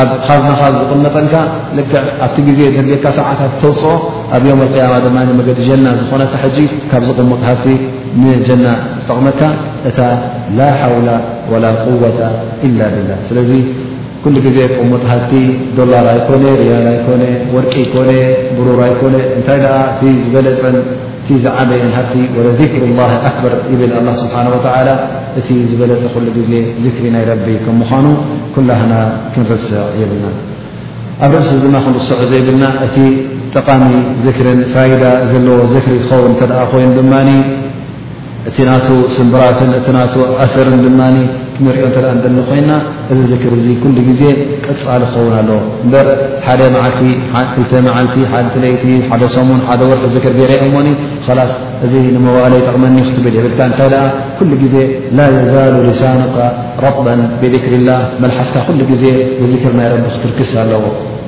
ኣብ ኻዝናኻ ዝቕመጠልካ ልክዕ ኣብቲ ግዜ ዘድልየካ ሰዓታት ተውፅኦ ኣብ ዮም ኣልቅያማ ድማ መገዲ ጀና ዝኾነካ ሕጂ ካብ ዝቕሙጥ ሃብቲ ንጀና ዝጠቕመካ እታ ላ ሓውላ ወላ ቁወታ ኢላ ብላ ስለዚ ኩሉ ግዜ ቅሙጥ ሃብቲ ዶላር ኣይኮነ ርያል ኣይኮነ ወርቂ ኣይኮነ ብሩር ኣይኮነ እንታይ ደኣ እቲ ዝበለፀን እቲ ዝዓበየን ሃብቲ ወለዚክሩ ላሂ ኣክበር ይብል ኣላህ ስብሓን ወተዓላ እቲ ዝበለፀ ኩሉ ግዜ ዝክሪ ናይ ረቢ ከም ምዃኑ ኩላህና ክንርስዕ የብልናን ኣብ ርእሲ እዚ ድማ ክንርስዖ ዘይብልና እቲ ጠቓሚ ዝክርን ፋይዳ ዘለዎ ዝክሪ ክኸውን እንተደኣ ኮይኑ ድማ እቲ ናቱ ስምብራትን እቲ ናቱ ኣሰርን ድማ ክንሪኦ እንተ ንደሊ ኮይና እዚ ዝክሪ እዚ ኩሉ ግዜ ቀፃሊ ክኸውን ኣለዎ እምበር ሓደ መዓልቲ ክልተ መዓልቲ ሓንቲ ለይቲ ሓደ ሰሙን ሓደ ወርሒ ዝክር ገይረ እሞኒ ኸላስ እዚ ንመዋእለይ ጠቕመኒ ክትብል የብልካ እንታይ ደኣ ኩሉ ግዜ ላ የዛሉ ሊሳኑካ ረጥበን ብዚክሪላህ መልሓስካ ኩሉ ግዜ ብዚክሪ ናይ ረቢ ክትርክስ ኣለዎ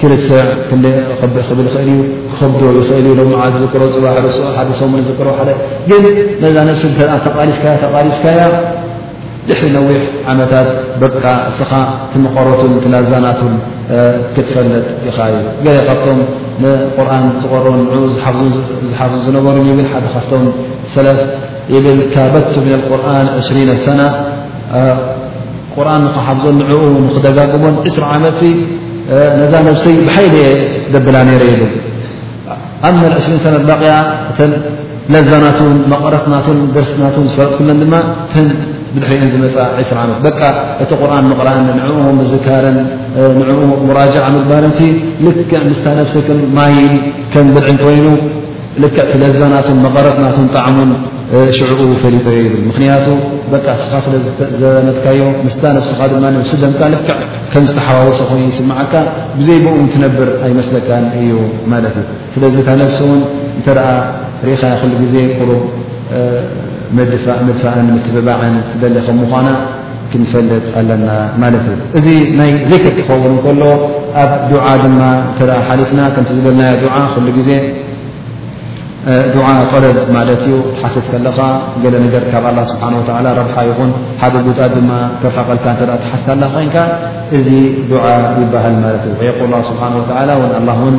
ክርሰዕ ክንደይ ክብል ይኽእል እዩ፣ ክኸብዶ ይኽእል እዩ፣ ሎምዓት ዝዝክሮ ፅባሕ ርስኦ፣ ሓደ ሰሙን ዝዝክሮ ሓደ ግን ነዛ ነብሲ እንተ ተቓሊስካያ ተቓሊስካያ ድሕሪ ነዊሕ ዓመታት በቃ እስኻ ትምቐረቱን ትላዛናቱን ክትፈለጥ ኢኻ እዩ ገለ ካብቶም ንቁርን ዝቆርኡን ንኡ ዝሓፍዙ ዝነበሩን ይብል ሓደ ካብቶም ሰለፍ ይብል ካበቱ ምን ኣልቁርን ዕስሪነ ሰና ቁርን ንኽሓፍዞን ንዕኡ ንኽደጋግሞን ዕስራ ዓመት ነዛ ነብሰይ ብሓይሊ እየ ደብላ ነይረ ይብል ኣብ መል ዕስሪ ሰነ ባቅያ እተ ለዛናትን መቐረትናትን ደርስናትን ዝፈረጥኩለን ድማ ተን ብድሕሪአን ዝመፃ ዕስራ ዓመት በቃ እቲ ቁርን ምቕራእን ንዕኡ ምዝካርን ንኡ ሙራጃዕ ምግባርን ልክዕ ምስታ ነብሰ ከም ማይን ከም ብልዕን ኮይኑ ልክዕ እቲ ለዛ ናቱን መቐረት ናቱን ጣዕሙን ሽዕኡ ፈሊጦዮ ይብል ምኽንያቱ በቃ ንስኻ ስለ ዘነትካዮ ምስታ ነብስኻ ድማ ነብሲ ደምካ ልክዕ ከም ዝተሓዋወሰ ኮይኑ ይስምዓካ ብዘይ ብኡ ውን ትነብር ኣይመስለካን እዩ ማለት እዩ ስለዚ እታ ነብሲ እውን እንተ ርኢኻ ኹሉ ግዜ ቁሩብ መድፋእን ምትብባዕን ትደሊ ከም ምኳና ክንፈልጥ ኣለና ማለት እዩ እዚ ናይ ዚክር ክኸውን ከሎ ኣብ ዱዓ ድማ እተ ሓሊፍና ከምቲ ዝበልናዮ ዱዓ ኩሉ ግዜ ዱዓ ጠለብ ማለት እዩ ክትሓትት ከለኻ ገለ ነገር ካብ ኣላ ስብሓን ወላ ረብሓ ይኹን ሓደ ጉድኣት ድማ ክርሓቐልካ እተ ትሓትት ኣላ ኮይንካ እዚ ዱዓ ይበሃል ማለት እዩ የቁል ስብሓን ወላ ን ኣላ ውን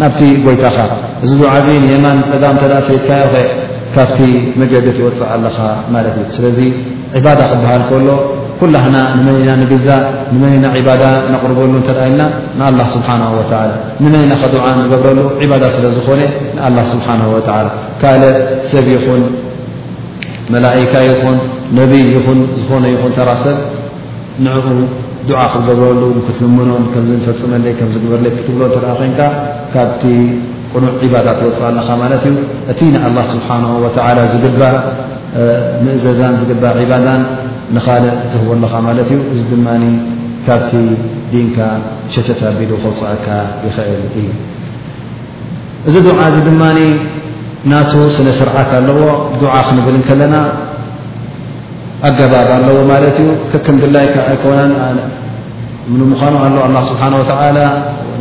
ናብቲ ጎይታኻ እዚ ዱዓ እዚ ንየማን ንጸጋም እንተ ሰይድካዮኸ ካብቲ መገዲ ትወጽእ ኣለኻ ማለት እዩ ስለዚ ዒባዳ ክበሃል ከሎ ኩላህና ንመን ኢና ንግዛእ ንመን ኢና ዒባዳ ነቕርበሉ እንተ ኢልና ንኣላህ ስብሓናሁ ወተዓላ ንመን ኢና ከዱዓ ንገብረሉ ዒባዳ ስለ ዝኾነ ንኣላህ ስብሓናሁ ወተዓላ ካልእ ሰብ ይኹን መላእካ ይኹን ነቢይ ይኹን ዝኾነ ይኹን ተራ ሰብ ንዕኡ ዱዓ ክትገብረሉ ክትልምኖ ከምዚ ፈጽመለይ ከምዚ ግበርለይ ክትብሎ እንተ ኮይንካ ካብቲ ቅኑዕ ዒባዳ ትወጽእ ኣለኻ ማለት እዩ። እቲ ንኣላህ ስብሓነሁ ወተዓላ ዝግባእ ምእዘዛን ዝግባእ ዒባዳን ንኻልእ ትህቦ ኣለኻ ማለት እዩ። እዚ ድማ ካብቲ ዲንካ ሸተት ኣቢሉ ከውጽኣካ ይኽእል እዩ። እዚ ዱዓ እዚ ድማ ናቱ ስነ ስርዓት ኣለዎ። ዱዓ ክንብል እንከለና ኣገባብ ኣለዎ ማለት እዩ ከከም ድላይ ከ ኣይኮነን ንምኳኑ ኣሎ ኣላ ስብሓን ወተላ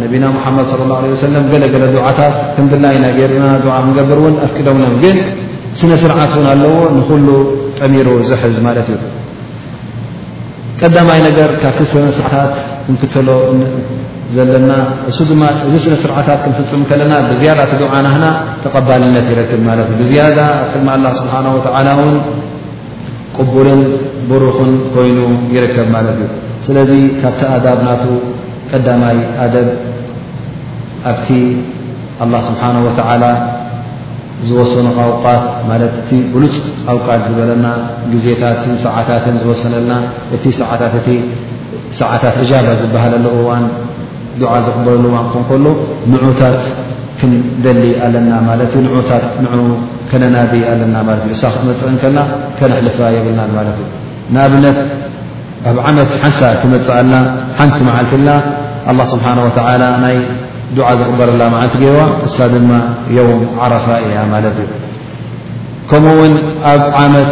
ነቢና ሙሓመድ ለ ላ ሰለም ገለገለ ድዓታት ከም ድላይና ገርና ድዓ ክንገብር እውን ኣፍቅደውናም ግን ስነ ስርዓት እውን ኣለዎ ንኩሉ ጠሚሩ ዝሕዝ ማለት እዩ ቀዳማይ ነገር ካብቲ ስነ ስርዓታት ክንክተሎ ዘለና እሱ ድማ እዚ ስነ ስርዓታት ክንፍፅም ከለና ብዝያዳ እቲ ድዓ ናህና ተቐባልነት ይረክብ ማለት እዩ ብዝያዳ ኣብ ቅድሚ ኣላ ስብሓን ወተላ እውን ቅቡልን ብሩኽን ኮይኑ ይርከብ ማለት እዩ። ስለዚ ካብቲ ኣዳብ ናቱ ቀዳማይ ኣደብ ኣብቲ ኣላህ ስብሓነሁ ወተዓላ ዝወሰኑ ኣውቃት ማለት እቲ ብሉፅ ኣውቃት ዝበለና ግዜታትን ሰዓታትን ዝወሰነልና እቲ ሰዓታት እቲ ሰዓታት እጃባ ዝበሃለሉ እዋን ዱዓ ዝቕበለሉ እዋን ክኾን ከሎ ንዑታት ክንደሊ ኣለና ማለት እዩ። ንዑታት ንዑ ከነናዲ ኣለና ማለት እዩ። እሳ ክትመፅእ እንከላ ከነሕልፋ የብልናን ማለት እዩ። ንኣብነት ኣብ ዓመት ሓንሳ ትመፅእ ኣላ ሓንቲ መዓልቲ ኣላ ኣላ ስብሓን ወተዓላ ናይ ዱዓ ዝቕበለላ መዓልቲ ገይርዋ እሳ ድማ የውም ዓረፋ እያ ማለት እዩ። ከምኡ እውን ኣብ ዓመት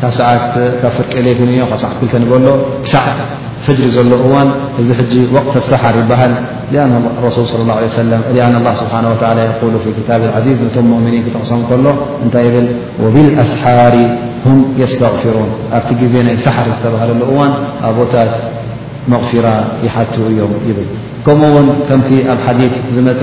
ካብ ሰዓት ካብ ፍርቂ ሌት ን ካብ ሰዓት ክልተ ንበሎ ክሳዕ ፈጅሪ ዘሎ እዋን እዚ ሕጂ ወቅት ኣሰሓር ይበሃል ሊኣን ረሱል ስለ ላ ለ ሰለም ሊኣን ላ ስብሓን ወላ የቁሉ ፊ ክታብ ዓዚዝ ነቶም ሙእምኒን ክጠቕሶም ከሎ እንታይ ይብል ወብልኣስሓሪ ሁም የስተቕፊሩን ኣብቲ ግዜ ናይ ሰሓር ዝተባሃለሉ እዋን ኣቦታት መቕፊራ ይሓቱ እዮም ይብል ከምኡ ውን ከምቲ ኣብ ሓዲ ዝመፀ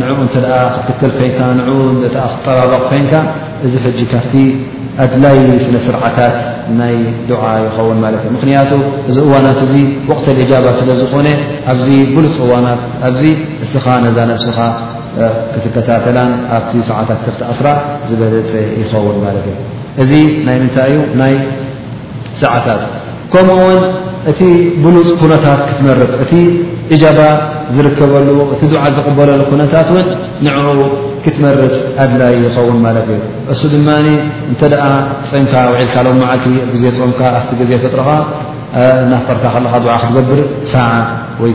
ንዕኡ እንተ ክትክተል ኮይንካ ንኡ ክትጠባበቕ ኮይንካ እዚ ሕጂ ካብቲ ኣድላይ ስነ ስርዓታት ናይ ዱዓ ይኸውን ማለት እዩ ምክንያቱ እዚ እዋናት እዚ ወቅተ ልእጃባ ስለ ዝኾነ ኣብዚ ብሉፅ እዋናት ኣብዚ እስኻ ነዛ ነብስኻ ክትከታተላን ኣብቲ ሰዓታት ክፍቲ ኣስራ ዝበለፀ ይኸውን ማለት እዩ እዚ ናይ ምንታይ እዩ ናይ ሰዓታት ከምኡ ውን እቲ ብሉፅ ኩነታት ክትመርፅ እቲ እጃባ ዝርከበሉ እቲ ዱዓ ዝቕበለሉ ኩነታት ውን ንዕኡ ክትመርፅ ኣድላይ ይኸውን ማለት እዩ እሱ ድማ እንተ ፀምካ ውዒልካ ሎም መዓልቲ ግዜ ፆምካ ኣብቲ ግዜ ፈጥረኻ እናፍጠርካ ከለካ ዱዓ ክትገብር ሰዓ ወይ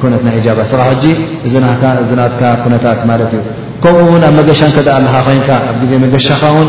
ኩነት ናይ እጃባ ስኻ ሕጂ እዚ ናካ እዚ ናትካ ኩነታት ማለት እዩ ከምኡ ውን ኣብ መገሻ እንተ ኣለካ ኮይንካ ኣብ ግዜ መገሻኻ ውን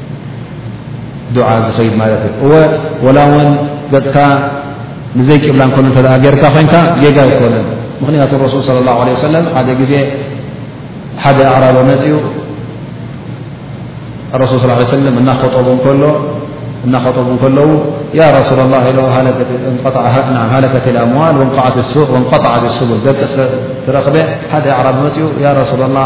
ዱዓ ዝኸይድ ማለት እዩ እወ ወላ እውን ገፅካ ንዘይ ቂብላ እንከሉ እተ ገይርካ ኮይንካ ጌጋ ኣይኮነን ምኽንያቱ ረሱል ስለ ላሁ ለ ሰለም ሓደ ግዜ ሓደ ኣዕራበ መፅኡ ረሱል ስ ለ ሰለም እናኸጠቡ ከሎ እናኸጠቡ ከለዉ ያ ረሱላ ላ ኢሎ ሃለከት ኣምዋል ወንዓት ሱቅ ወንቀጣዓ ስቡል ደቂ ስለ ትረኽበ ሓደ ኣዕራቢ መፅኡ ያ ረሱላ ላ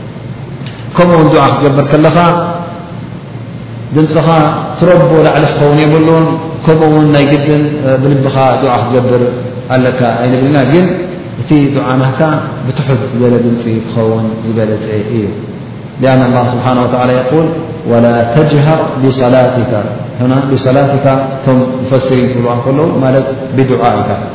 ከምኡ ውን ዱዓ ክትገብር ከለኻ ድምፅኻ ትረቦ ላዕሊ ክኸውን የብሉን ከምኡ ውን ናይ ግድን ብልብኻ ዱዓ ክትገብር ኣለካ ኣይንብልና ግን እቲ ዱዓ ናካ ብትሑት ዝበለ ድምፂ ክኸውን ዝበለፀ እዩ ሊኣ ላ ስብሓን ወላ የል ወላ ተጅሃር ብሰላትካ እቶም ፈሲሪን ትብልዋ ከለዉ ማለት ብድዓ ኢካ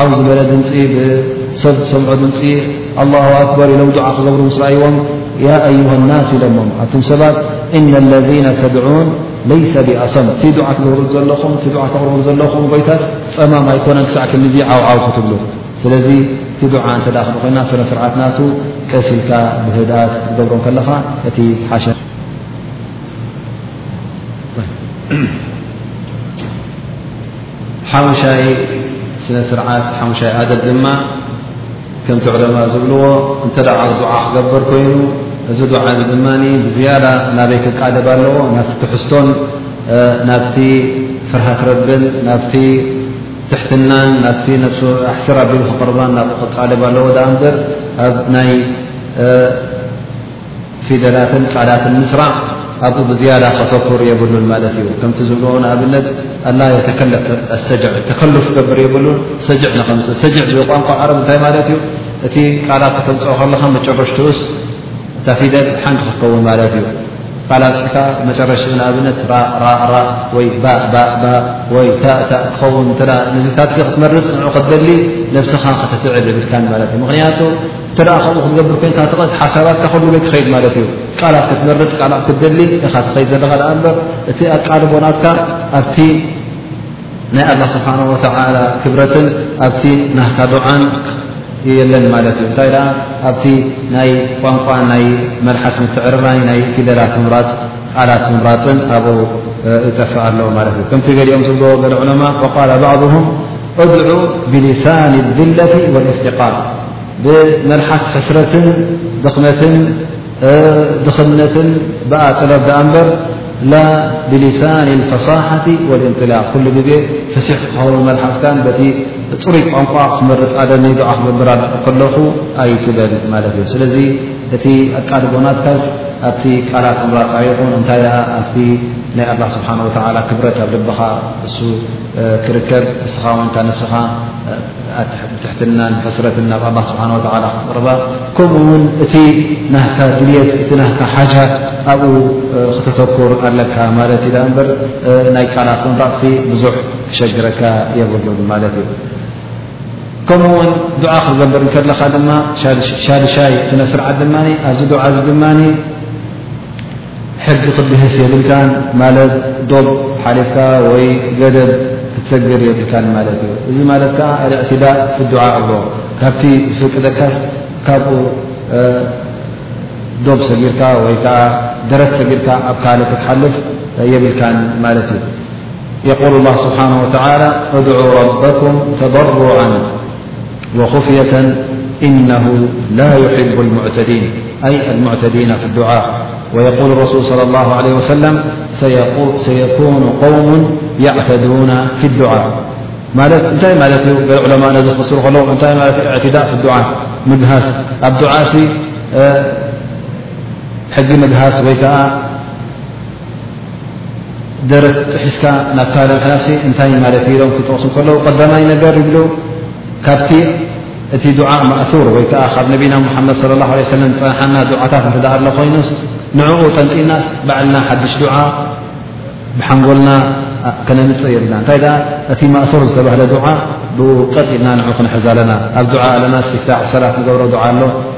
ዓው ዝበለ ድምፂ ብሰብ ዝሰምዖ ድምፂ ኣላሁ ኣክበር ኢሎም ዱዓ ክገብሩ ምስ ረኣይዎም ያ ኣዩሃ ናስ ኢሎሞም ኣቱም ሰባት እነ ለذነ ተድዑን ለይሰ ብኣሰም እቲ ዱዓ ትገብሩ ዘለኹም እቲ ዱዓ ተቕርቡ ዘለኹም ጎይታስ ፀማም ኣይኮነን ክሳዕ ክንዲዚ ዓውዓው ክትብሉ ስለዚ እቲ ዱዓ እንተ ክብ ኮይና ስነ ስርዓት ናቱ ቀስ ኢልካ ብህድኣት ክትገብሮ ከለኻ እቲ ዝሓሸ ሓሙሻይ ስነ ስርዓት ሓሙሻይ ኣደብ ድማ ከምቲ ዕለማ ዝብልዎ እንተ ዱዓ ክገበር ኮይኑ እዚ ዱዓ እዚ ድማ ብዝያዳ ናበይ ክቃደብ ኣለዎ ናብቲ ትሕዝቶን ናብቲ ፍርሃት ረብን ናብቲ ትሕትናን ናብቲ ነብሱ ኣሕስር ኣቢሉ ክቕርባን ናብ ክቃደብ ኣለዎ ዳኣ እምበር ኣብ ናይ ፊደላትን ቃላትን ምስራዕ ኣብኡ ብዝያዳ ከተኩር የብሉን ማለት እዩ። ከምቲ ዝብልዎ ንኣብነት ኣላ የተከለፍ ኣሰጅዕ ተከሉፍ ክገብር የብሉን ሰጅዕ ንከምፅእ ሰጅዕ ዝብ ቋንቋ ዓረብ እንታይ ማለት እዩ እቲ ቃላት ክተምፅኦ ከለካ መጨረሽትኡስ እታ ፊደል ሓንቲ ክትከውን ማለት እዩ። ቃል ኣምፅእካ መጨረሽ ንኣብነት ራራ ወይ ባባባ ወይ ታእታ ክኸውን እ ንዚታት ክትመርፅ ን ክትደሊ ነብስኻ ክትፍዕል የብልካን ማለት እዩ ምክንያቱ እተ ከምኡ ክትገብር ኮንካ ትቐት ሓሳባትካ ከሉ በይ ክኸይድ ማለት እዩ ቃላት ክትመርፅ ቃላት ክትደሊ እኻ ትኸይድ ዘለኻ ኣ እምበር እቲ ኣቃልቦናትካ ኣብቲ ናይ ኣላ ስብሓን ወተላ ክብረትን ኣብቲ ናህካ ዱዓን የለን ማለት እዩ እንታይ ደኣ ኣብቲ ናይ ቋንቋ ናይ መልሓስ ምትዕርራይ ናይ ፊደላት ምምራፅ ቃላት ምምራፅን ኣብኡ ይጠፍእ ኣሎ ማለት እዩ ከምቲ ገሊኦም ዝብሎ ገለ ዕለማ ወቃል ባዕም እድዑ ብሊሳን ድለቲ ወልእፍትቃር ብመልሓስ ሕስረትን ድኽመትን ድኽነትን ብኣ ጥበብ ድኣ እምበር ላ ብሊሳን ልፈሳሓቲ ወልእንጥላቅ ኩሉ ግዜ ፍሲሕ ክትኸውን መልሓስካን በቲ ፅሩይ ቋንቋ ክትመርፅ ኣደኒ ድዓ ክገብር ከለኹ ኣይትበል ማለት እዩ ስለዚ እቲ ኣቃልቦናትካስ ኣብቲ ቃላት ምራፃ ይኹን እንታይ ድኣ ኣብቲ ናይ ኣላ ስብሓን ወተላ ክብረት ኣብ ልብኻ እሱ ክርከብ እስኻ ውን እታ ነፍስኻ ብትሕትናን ሕስረትን ናብ ኣላ ስብሓን ወተላ ክትቕርባ ከምኡ ውን እቲ ናህካ ድልት እቲ ናህካ ሓጃ ኣብኡ ክተተኩር ኣለካ ማለት እዩ ኣ እበር ናይ ቃላት ን ራእሲ ብዙሕ ክሸግረካ የብሉን ማለት እዩ ከምኡ ውን ድዓ ክትገብር ከለኻ ድማ ሻድሻይ ስነስርዓት ድማ ኣብዚ ድዓ እዚ ድማ ሕጊ ክትግህስ የብልካን ማለት ዶብ ሓሊፍካ ወይ ገደብ ክትሰግር የብልካን ማለት እዩ። እዚ ማለት ከኣ ኣልእዕትዳእ ፍዱዓ እብሮ ካብቲ ዝፍቅደካስ ካብኡ ዶብ ሰጊርካ ወይ ከኣ ደረት ሰጊርካ ኣብ ካልእ ክትሓልፍ የብልካን ማለት እዩ። የቁሉ ላህ ስብሓነሁ ወተዓላ እድዑ ረበኩም ተበሩዓን። وخفية إنه لا يحب المعتدين أي المعتدين في الدعاء ويقول الرسول صلى الله عليه وسلم سيكون قوم يعتدون في الدعاء نتي مالت ل علماء ن فصر ل اعتداء في العهث أب دعاء حج مجهث وي ك ደረት ጥሒስካ ናብ ካልእ ምሕላፍሲ እንታይ ማለት እዩ ኢሎም ክጠቕሱ ከለዉ ቀዳማይ ነገር ይብሉ ካብቲ እቲ ዱዓ ማእሱር ወይ ከዓ ካብ ነቢና ሙሓመድ ስለ ላሁ ለ ሰለም ዝፀንሓና ዱዓታት እንተ ዳኣ ኣሎ ኮይኑስ ንዕኡ ጠንጢናስ ባዕልና ሓዱሽ ዱዓ ብሓንጎልና ከነምፅእ የብልና እንታይ ደኣ እቲ ማእሱር ዝተባህለ ዱዓ ብኡ ቀጥ ኢልና ንዑ ክንሕዝ ኣለና ኣብ ዱዓ ኣለና ስፍታዕ ሰላት ንገብሮ ዱዓ ኣሎ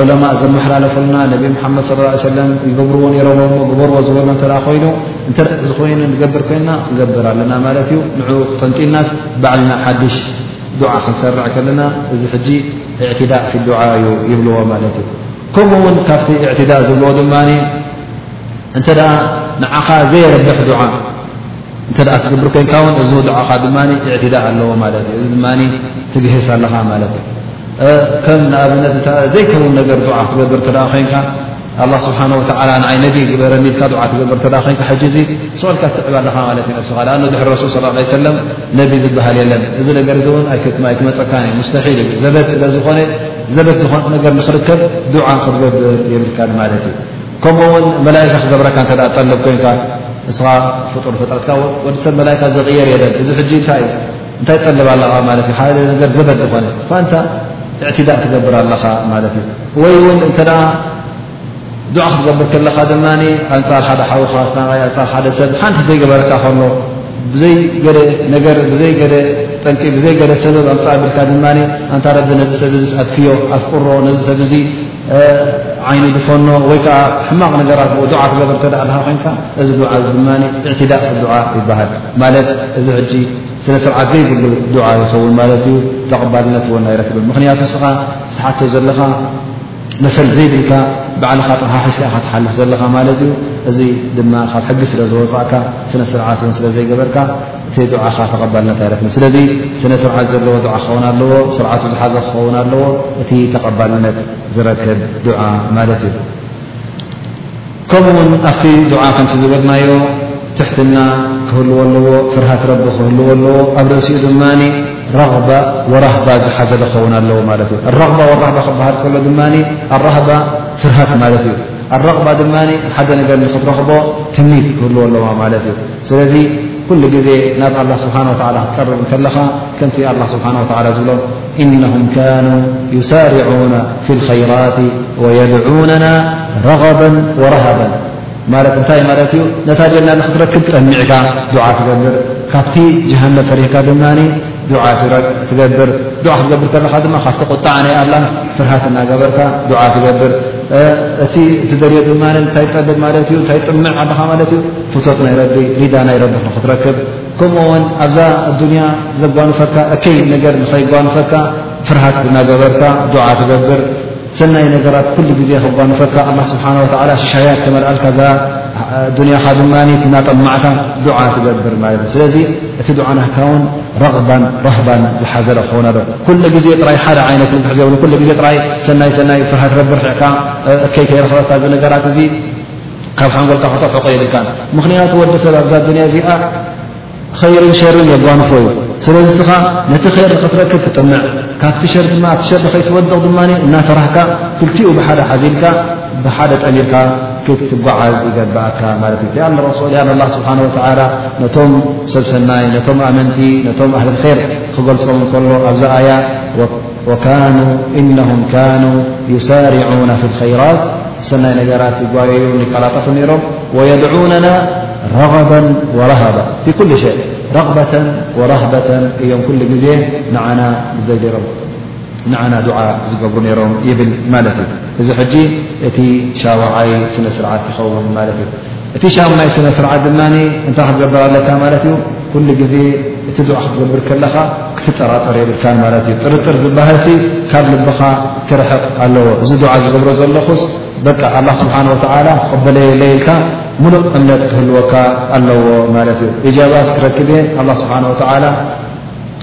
ዑለማእ ዘመሓላለፉልና ነቢ ሙሓመድ ስ ሰለም ይገብርዎ ነሮም ሞ ግበርዎ ዝበሎ እተ ኮይኑ እንተ ዝኮይኑ ንገብር ኮይና ክንገብር ኣለና ማለት እዩ ንኡ ክተንጢናስ ባዕልና ሓድሽ ዱዓ ክንሰርዕ ከለና እዚ ሕጂ እዕትዳእ ፊ ዱዓ እዩ ይብልዎ ማለት እዩ ከምኡ ውን ካብቲ እዕትዳእ ዝብልዎ ድማ እንተ ንዓኻ ዘየርብሕ ዱዓ እንተ ትገብር ኮንካ ውን እዚ ድዓኻ ድማ ኢዕትዳ ኣለዎ ማለት እዩ እዚ ድማ ትግህስ ኣለኻ ማለት እዩ ከም ንኣብነት እታ ዘይከውን ነገር ዱዓ ክገብር እተ ኮንካ ኣላ ስብሓን ወተላ ንዓይ ነቢ ግበረኒ ኢልካ ዓ ትገብር እተ ኮንካ ሕጂ እዙ ስቕልካ ትትዕብ ኣለኻ ማለት እዩ ነስኻ ኣ ድሕሪ ረሱል ስ ለ ሰለም ነቢ ዝበሃል የለን እዚ ነገር እዚ እውን ኣይክትማ ኣይክመፀካን እዩ ሙስተሒል እዩ ዘበት ስለ ዝኾነ ዘበት ዝኾነ ነገር ንኽርከብ ዱዓ ክትገብር የብልካን ማለት እዩ ከምኡ ውን መላካ ክገብረካ እተ ጠልብ ኮይንካ ንስኻ ፍጡር ፍጥረትካ ወዲሰብ መላካ ዘቕየር የለን እዚ ሕጂ እንታይ እዩ እንታይ ጠልብ ኣለኻ ማለት እዩ ሓደ ነገር ዘበት ዝኾነ ፋንታ እዕትዳእ ትገብር ኣለኻ ማለት እዩ ወይ ውን እተ ዱዓ ክትገብር ከለኻ ድማ ኣንፃር ሓደ ሓውኻ ስናይ ኣንፃር ሓደ ሰብ ሓንቲ ዘይገበረካ ከሎ ብዘይ ገደ ነገር ብዘይ ገደ ጠንቂ ብዘይ ገደ ሰበብ ኣምፃኣ ብልካ ድማ ኣንታ ረቢ ነዚ ሰብ ኣትክዮ ኣፍቅሮ ነዚ ሰብ እዚ ዓይኒ ድፈኖ ወይ ከዓ ሕማቕ ነገራት ብ ዱዓ ክገብር እተ ድሃ ኮንካ እዚ ዱዓ እ ድማ እዕትዳእ ዱዓ ይበሃል ማለት እዚ ሕጂ ስነ ስርዓት ዘይብሉ ዱዓ ይኸውን ማለት እዩ ተቐባልነት እውን ኣይረክብን ምክንያቱ እስኻ ዝተሓቶ ዘለኻ መሰል ዘይብልካ ባዕልኻ ጥርሓ ሒስካ ካ ትሓልፍ ዘለኻ ማለት እዩ እዚ ድማ ካብ ሕጊ ስለ ዝወፃእካ ስነ ስርዓት እውን ስለ ዘይገበርካ እቲ ዱዓኻ ተቐባልነት ኣይረክብን ስለዚ ስነ ስርዓት ዘለዎ ዱዓ ክኸውን ኣለዎ ስርዓቱ ዝሓዘ ክኸውን ኣለዎ እቲ ተቐባልነት ዝረክብ ዱዓ ማለት እዩ ከምኡ ውን ኣብቲ ዱዓ ከምቲ ዝበልናዮ ትሕትና ክህልዎ ኣለዎ ፍርሃት ረቢ ክህልዎ ኣለዎ ኣብ ርእሲኡ ድማ ረባ ወራህባ ዝሓዘ ዝኸውን ኣለዎ ማለት እዩ ረባ ወራህባ ክበሃል ከሎ ድማ ኣራህባ ፍርሃት ማለት እዩ ኣረቕባ ድማ ሓደ ነገር ንክትረኽቦ ትምኒት ክህልዎ ኣለዎ ማለት እዩ ስለዚ ኩሉ ግዜ ናብ ኣላህ ስብሓን ወተዓላ ክትቀርብ እንከለኻ ከምቲ ኣላህ ስብሓን ወተዓላ ዝብሎ ኢነሁም ካኑ ዩሳርዑና ፊ ልኸይራት ወየድዑነና ረغበን ወረሃበን ማለት እንታይ ማለት እዩ ነታ ጀና ንክትረክብ ጠሚዕካ ዱዓ ትገብር ካብቲ ጀሃነ ፈሪህካ ድማ ዱዓ ትገብር ዱዓ ክትገብር ከለካ ድማ ካብቲ ቁጣዓ ናይ ኣላ ፍርሃት እናገበርካ ዱዓ ትገብር እቲ ዝደልዮ ድማ እንታይ ጠልብ ማለት እዩ እንታይ ጥምዕ ኣለካ ማለት እዩ ፍቶት ናይ ረቢ ሪዳ ናይ ረቢ ንክትረክብ ከምኡ ውን ኣብዛ ኣዱንያ ዘጓንፈካ እከይ ነገር ንኸይጓንፈካ ፍርሃት ብናገበርካ ዱዓ ትገብር ሰናይ ነገራት ኩሉ ግዜ ከጓንፈካ ኣላ ስብሓን ወላ ሽሻያት ከመልኣልካ እዛ ኣዱንያኻ ድማ ናጠማዕካ ዱዓ ትገብር ማለት እዩ ስለዚ እቲ ዱዓ ናካ ውን ረቕባን ረህባን ዝሓዘለ ክኸውን ኣሎ ኩሉ ግዜ ጥራይ ሓደ ዓይነት ንብሕ ዘይብሉ ኩሉ ግዜ ጥራይ ሰናይ ሰናይ ፍርሃት ረብርሕዕካ እከይ ከይረኽበካ እዚ ነገራት እዚ ካብ ሓንጎልካ ከተርሕቆ የብልካን ምኽንያቱ ወዲ ሰብ ኣብዛ ኣዱንያ እዚኣ ኸይርን ሸርን የጓንፎ እዩ ስለዚ ስኻ ነቲ ኸይር ንኽትረክብ ትጥምዕ ካብቲ ሸር ድማ ኣብቲ ሸር ንኸይትወድቕ ድማ እናፈራህካ ክልቲኡ ብሓደ ሓዚልካ ብሓደ ጠሚርካ ክትጓዓዝ ይገብኣካ ማለት እዩ ሊኣን ረሱል ያን ኣላ ስብሓን ወተዓላ ነቶም ሰብ ሰናይ ነቶም ኣመንቲ ነቶም ኣህል ኸይር ክገልፆም ከሎ ኣብዛ ኣያ ወካኑ እነሁም ካኑ ዩሳርዑና ፊ ልኸይራት ሰናይ ነገራት ይጓየዩ ይቀላጠፉ ነይሮም ወየድዑነና ረغባ ወረሃባ ፊ ኩል ሸ ረغበተ ወረህበተን እዮም ኩሉ ግዜ ንዓና ዝደገሮም ንዓና ዱዓ ዝገብሩ ነይሮም ይብል ማለት እዩ እዚ ሕጂ እቲ ሻውዓይ ስነ ስርዓት ይኸውን ማለት እዩ እቲ ሻሙናይ ስነ ስርዓት ድማ እንታይ ክትገብር ኣለካ ማለት እዩ ኩሉ ግዜ እቲ ዱዓ ክትገብር ከለኻ ክትጠራጠር የብልካን ማለት እዩ ጥርጥር ዝበሃልሲ ካብ ልብኻ ክርሕቕ ኣለዎ እዚ ዱዓ ዝገብሮ ዘለኹስ በቃ ኣላ ስብሓን ወተዓላ ክቕበለየ ለይልካ ሙሉእ እምነት ክህልወካ ኣለዎ ማለት እዩ እጃባስ ክረክብ እየ ኣላ ስብሓን ወተዓላ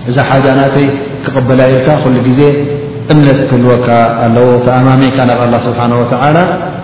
እዛ ሓጃ ናተይ ክቕበላ ኢልካ ኩሉ ግዜ እምነት ክህልወካ ኣለዎ ተኣማሚንካ ናብ ኣላ ስብሓን ወተዓላ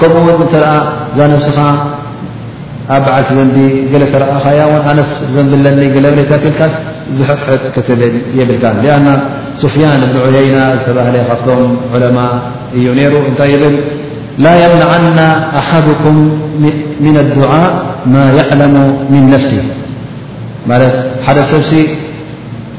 ከምኡ ውን እንተ እዛ ነብስኻ ኣብ በዓልቲ ዘንቢ ገለ ተረኣኻያ ውን ኣነስ ዘንቢ ለኒ ገለብሬታት ኢልካስ ዝሕጥሕጥ ክትብል የብልካ ሊኣና ሱፍያን እብን ዑየይና ዝተባህለ ካብቶም ዑለማ እዩ ነይሩ እንታይ ይብል ላ የምናዓና ኣሓድኩም ምን ኣዱዓ ማ የዕለሙ ምን ነፍሲ ማለት ሓደ ሰብሲ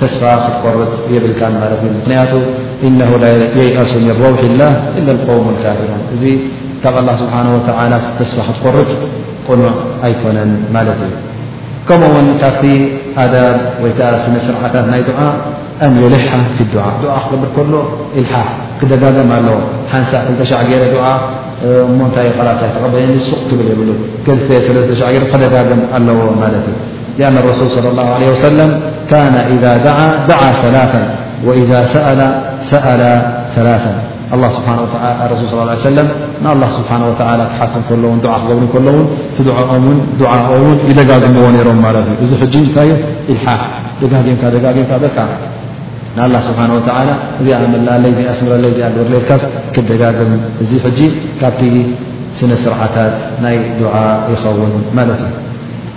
ተስፋ ክትቆርጽ የብልካን ማለት እዩ ምኽንያቱ ኢነሁ ላ የይኣሱ ምን ረውሒ ላህ ኢላ ልቀውሙ ልካፊሩን እዚ ካብ ኣላ ስብሓን ወተላ ተስፋ ክትቆርጽ ቁኑዕ ኣይኮነን ማለት እዩ ከምኡ ውን ካብቲ ኣዳብ ወይ ከዓ ስነ ስርዓታት ናይ ድዓ ኣን የልሓ ፊ ድዓ ድዓ ክገብር ከሎ ኢልሓ ክደጋገም ኣለዎ ሓንሳ ክልተሻዕ ገይረ ድዓ እሞ እንታይ ዩ ላሳ ተቐበለኒ ሱቕ ክብል የብሉ ክልተ ሰለስተ ሻዕ ገይረ ክደጋገም ኣለዎ ማለት እዩ ሊኣነ ረሱል صለ ላه ለ ወሰለም ካነ ኢዛ ደዓ ደዓ ሰላث ወኢዛ ሰኣላ ሰኣላ ሰላث ኣላ ስብሓን ረሱል ስ ለ ሰለም ንኣላ ስብሓን ወላ ክሓት ከለውን ዓ ክገብሩ ከለውን እቲ ድዓኦም ውን ድዓ ውን ይደጋግምዎ ነይሮም ማለት እዩ እዚ ሕጂ እንታይ ዩ ኢልሓ ደጋጊምካ ደጋጊምካ በቃ ንኣላ ስብሓን ወላ እዚኣ መላኣለይ እዚኣ ስምረለይ እዚኣ ግብርለልካስ ክደጋግም እዚ ሕጂ ካብቲ ስነ ስርዓታት ናይ ድዓ ይኸውን ማለት እዩ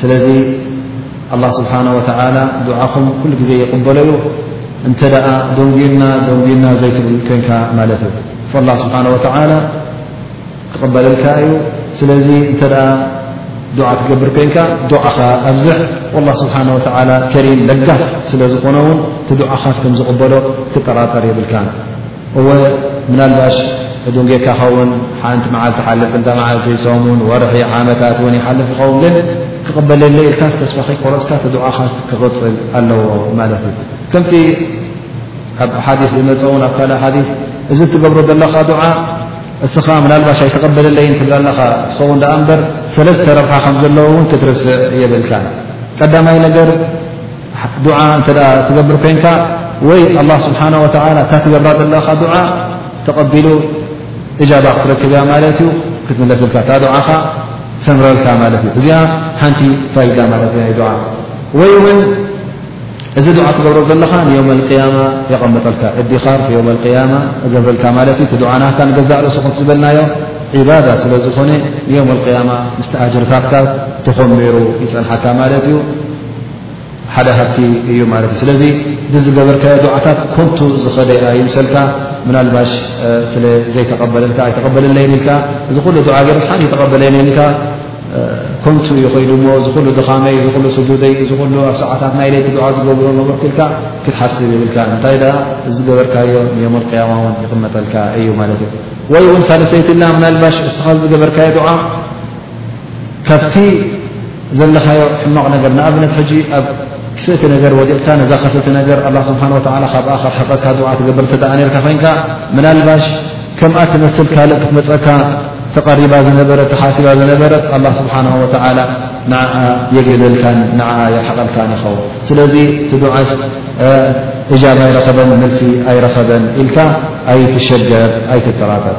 ስለዚ ኣላህ ስብሓን ወተዓላ ዱዓኹም ኩሉ ግዜ ይቕበሎ ዩ እንተ ደኣ ደንጉዩና ደንጉዩና ዘይትብል ኮንካ ማለት እዩ ፈላ ስብሓን ወተዓላ ክቕበለልካ እዩ ስለዚ እንተ ደኣ ዱዓ ትገብር ኮንካ ዱዓኻ ኣብዝሕ ወላ ስብሓን ወተዓላ ከሪም ለጋስ ስለ ዝኾነ እውን እቲ ዱዓኻት ከም ዝቕበሎ ክጠራጠር የብልካ እወ ምናልባሽ ዕዱም ጌርካ ይኸውን፣ ሓንቲ መዓልቲ ይሓልፍ፣ ክልተ መዓልቲ፣ ሰሙን፣ ወርሒ፣ ዓመታት ውን ይሓልፍ ይኸውን ግን ክቕበለለይ ኢልካስ ተስፋ ከይቆረጽካ እቲ ዱዓኻ ክቕጽል ኣለዎ ማለት እዩ። ከምቲ ኣብ ሓዲስ ዝመጸ እውን ኣብ ካልእ ሓዲስ እዚ እትገብሮ ዘለኻ ዱዓ እስኻ ምናልባሽ ኣይተቐበለለይን ትብላ ኣለኻ ትኸውን ደኣ እምበር ሰለስተ ረብሓ ከም ዘለዎ እውን ክትርስዕ የብልካ ቀዳማይ ነገር ዱዓ እንተ ትገብር ኮይንካ ወይ ኣላ ስብሓን ወተላ እታ ትገብራ ዘለኻ ዱዓ ተቐቢሉ እጃባ ክትረክብ እያ ማለት እዩ ክትምለስልካ እታ ዱዓኻ ሰምረልካ ማለት እዩ እዚኣ ሓንቲ ፋይዳ ማለት ናይ ዱዓ ወይ እውን እዚ ዱዓ ትገብሮ ዘለኻ ንዮም ልቅያማ የቐመጠልካ እዲኻር ዮም ልቅያማ እገብረልካ ማለት እዩ እቲ ዱዓ ናካ ንገዛእ ርእሱክት ዝበልናዮ ዒባዳ ስለ ዝኾነ ንዮም ልቅያማ ምስቲ ኣጅርታትካ ተኾሚሩ ይፀንሓካ ማለት እዩ ሓደ ሃብቲ እዩ ማለት እዩ ስለዚ ዝገበርካዮ ዱዓታት ኮንቱ ዝኸደ ኣይምሰልካ ምናልባሽ ስለ ዘይተቐበለልካ ኣይተቐበለለይ ኢልካ እዚ ኩሉ ዱዓ ገይረስ ሓ ተቐበለኒ ኢልካ ኮንቱ እዩ ኮይዱ ሞ እዚ ኩሉ ድኻመይ እዚ ኩሉ ስዱደይ እዚ ኩሉ ኣብ ሰዓታት ናይ ለይቲ ዱዓ ዝገብሮ ነበርኩ ኢልካ ክትሓስብ ይብልካ እንታይ ደኣ ዝገበርካዮ ንዮምልቅያማ እውን ይቕመጠልካ እዩ ማለት እዩ ወይ እውን ሳልሰይትላ ምናልባሽ እስኻ ዝገበርካዮ ዱዓ ካብቲ ዘለኻዮ ሕማቕ ነገር ንኣብነት ሕጂ ኣብ ክፍእቲ ነገር ወዲቕካ ነዛ ክፍእቲ ነገር ኣላ ስብሓን ወተላ ካብኣ ከርሕቐካ ድዓ ትገበር እተ ነርካ ኮይንካ ምናልባሽ ከምኣ ትመስል ካልእ ክትመፀካ ተቐሪባ ዝነበረ ተሓሲባ ዝነበረት ኣላ ስብሓን ወተላ ንዓ የግልለልካን ንዓ የርሕቐልካን ይኸው ስለዚ እቲ ድዓስ እጃብ ኣይረኸበን መልሲ ኣይረኸበን ኢልካ ኣይትሸገር ኣይትጠራጠር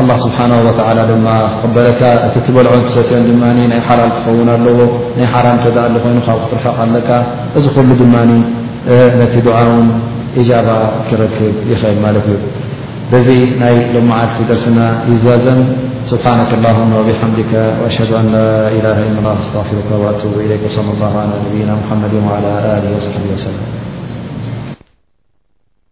ኣላህ ስብሓነሁ ወተዓላ ድማ ክቕበለካ፣ እቲ እትበልዖን ትሰትዮን ድማ ናይ ሓላል ክኸውን ኣለዎ፣ ናይ ሓራም እንተ ደኣ ኣሎ ኮይኑ ካብኡ ክትርሕቕ ኣለካ። እዚ ኩሉ ድማ ነቲ ዱዓ እውን ኢጃባ ክረክብ ይኽእል ማለት እዩ። በዚ ናይ ሎማዓልቲ ደርስና ይዛዘም። ሱብሓነከ ላሁመ ወቢሓምዲከ ወኣሽሀዱ ኣን ላ ኢላሃ ኢለላህ ኣስተግፊሩከ ወኣቱቡ ኢለይክ ወሰለ ላሁ ዓላ ነቢይና ሙሓመድን ወዓላ ኣሊሂ ወሰሕቢሂ ወሰለም።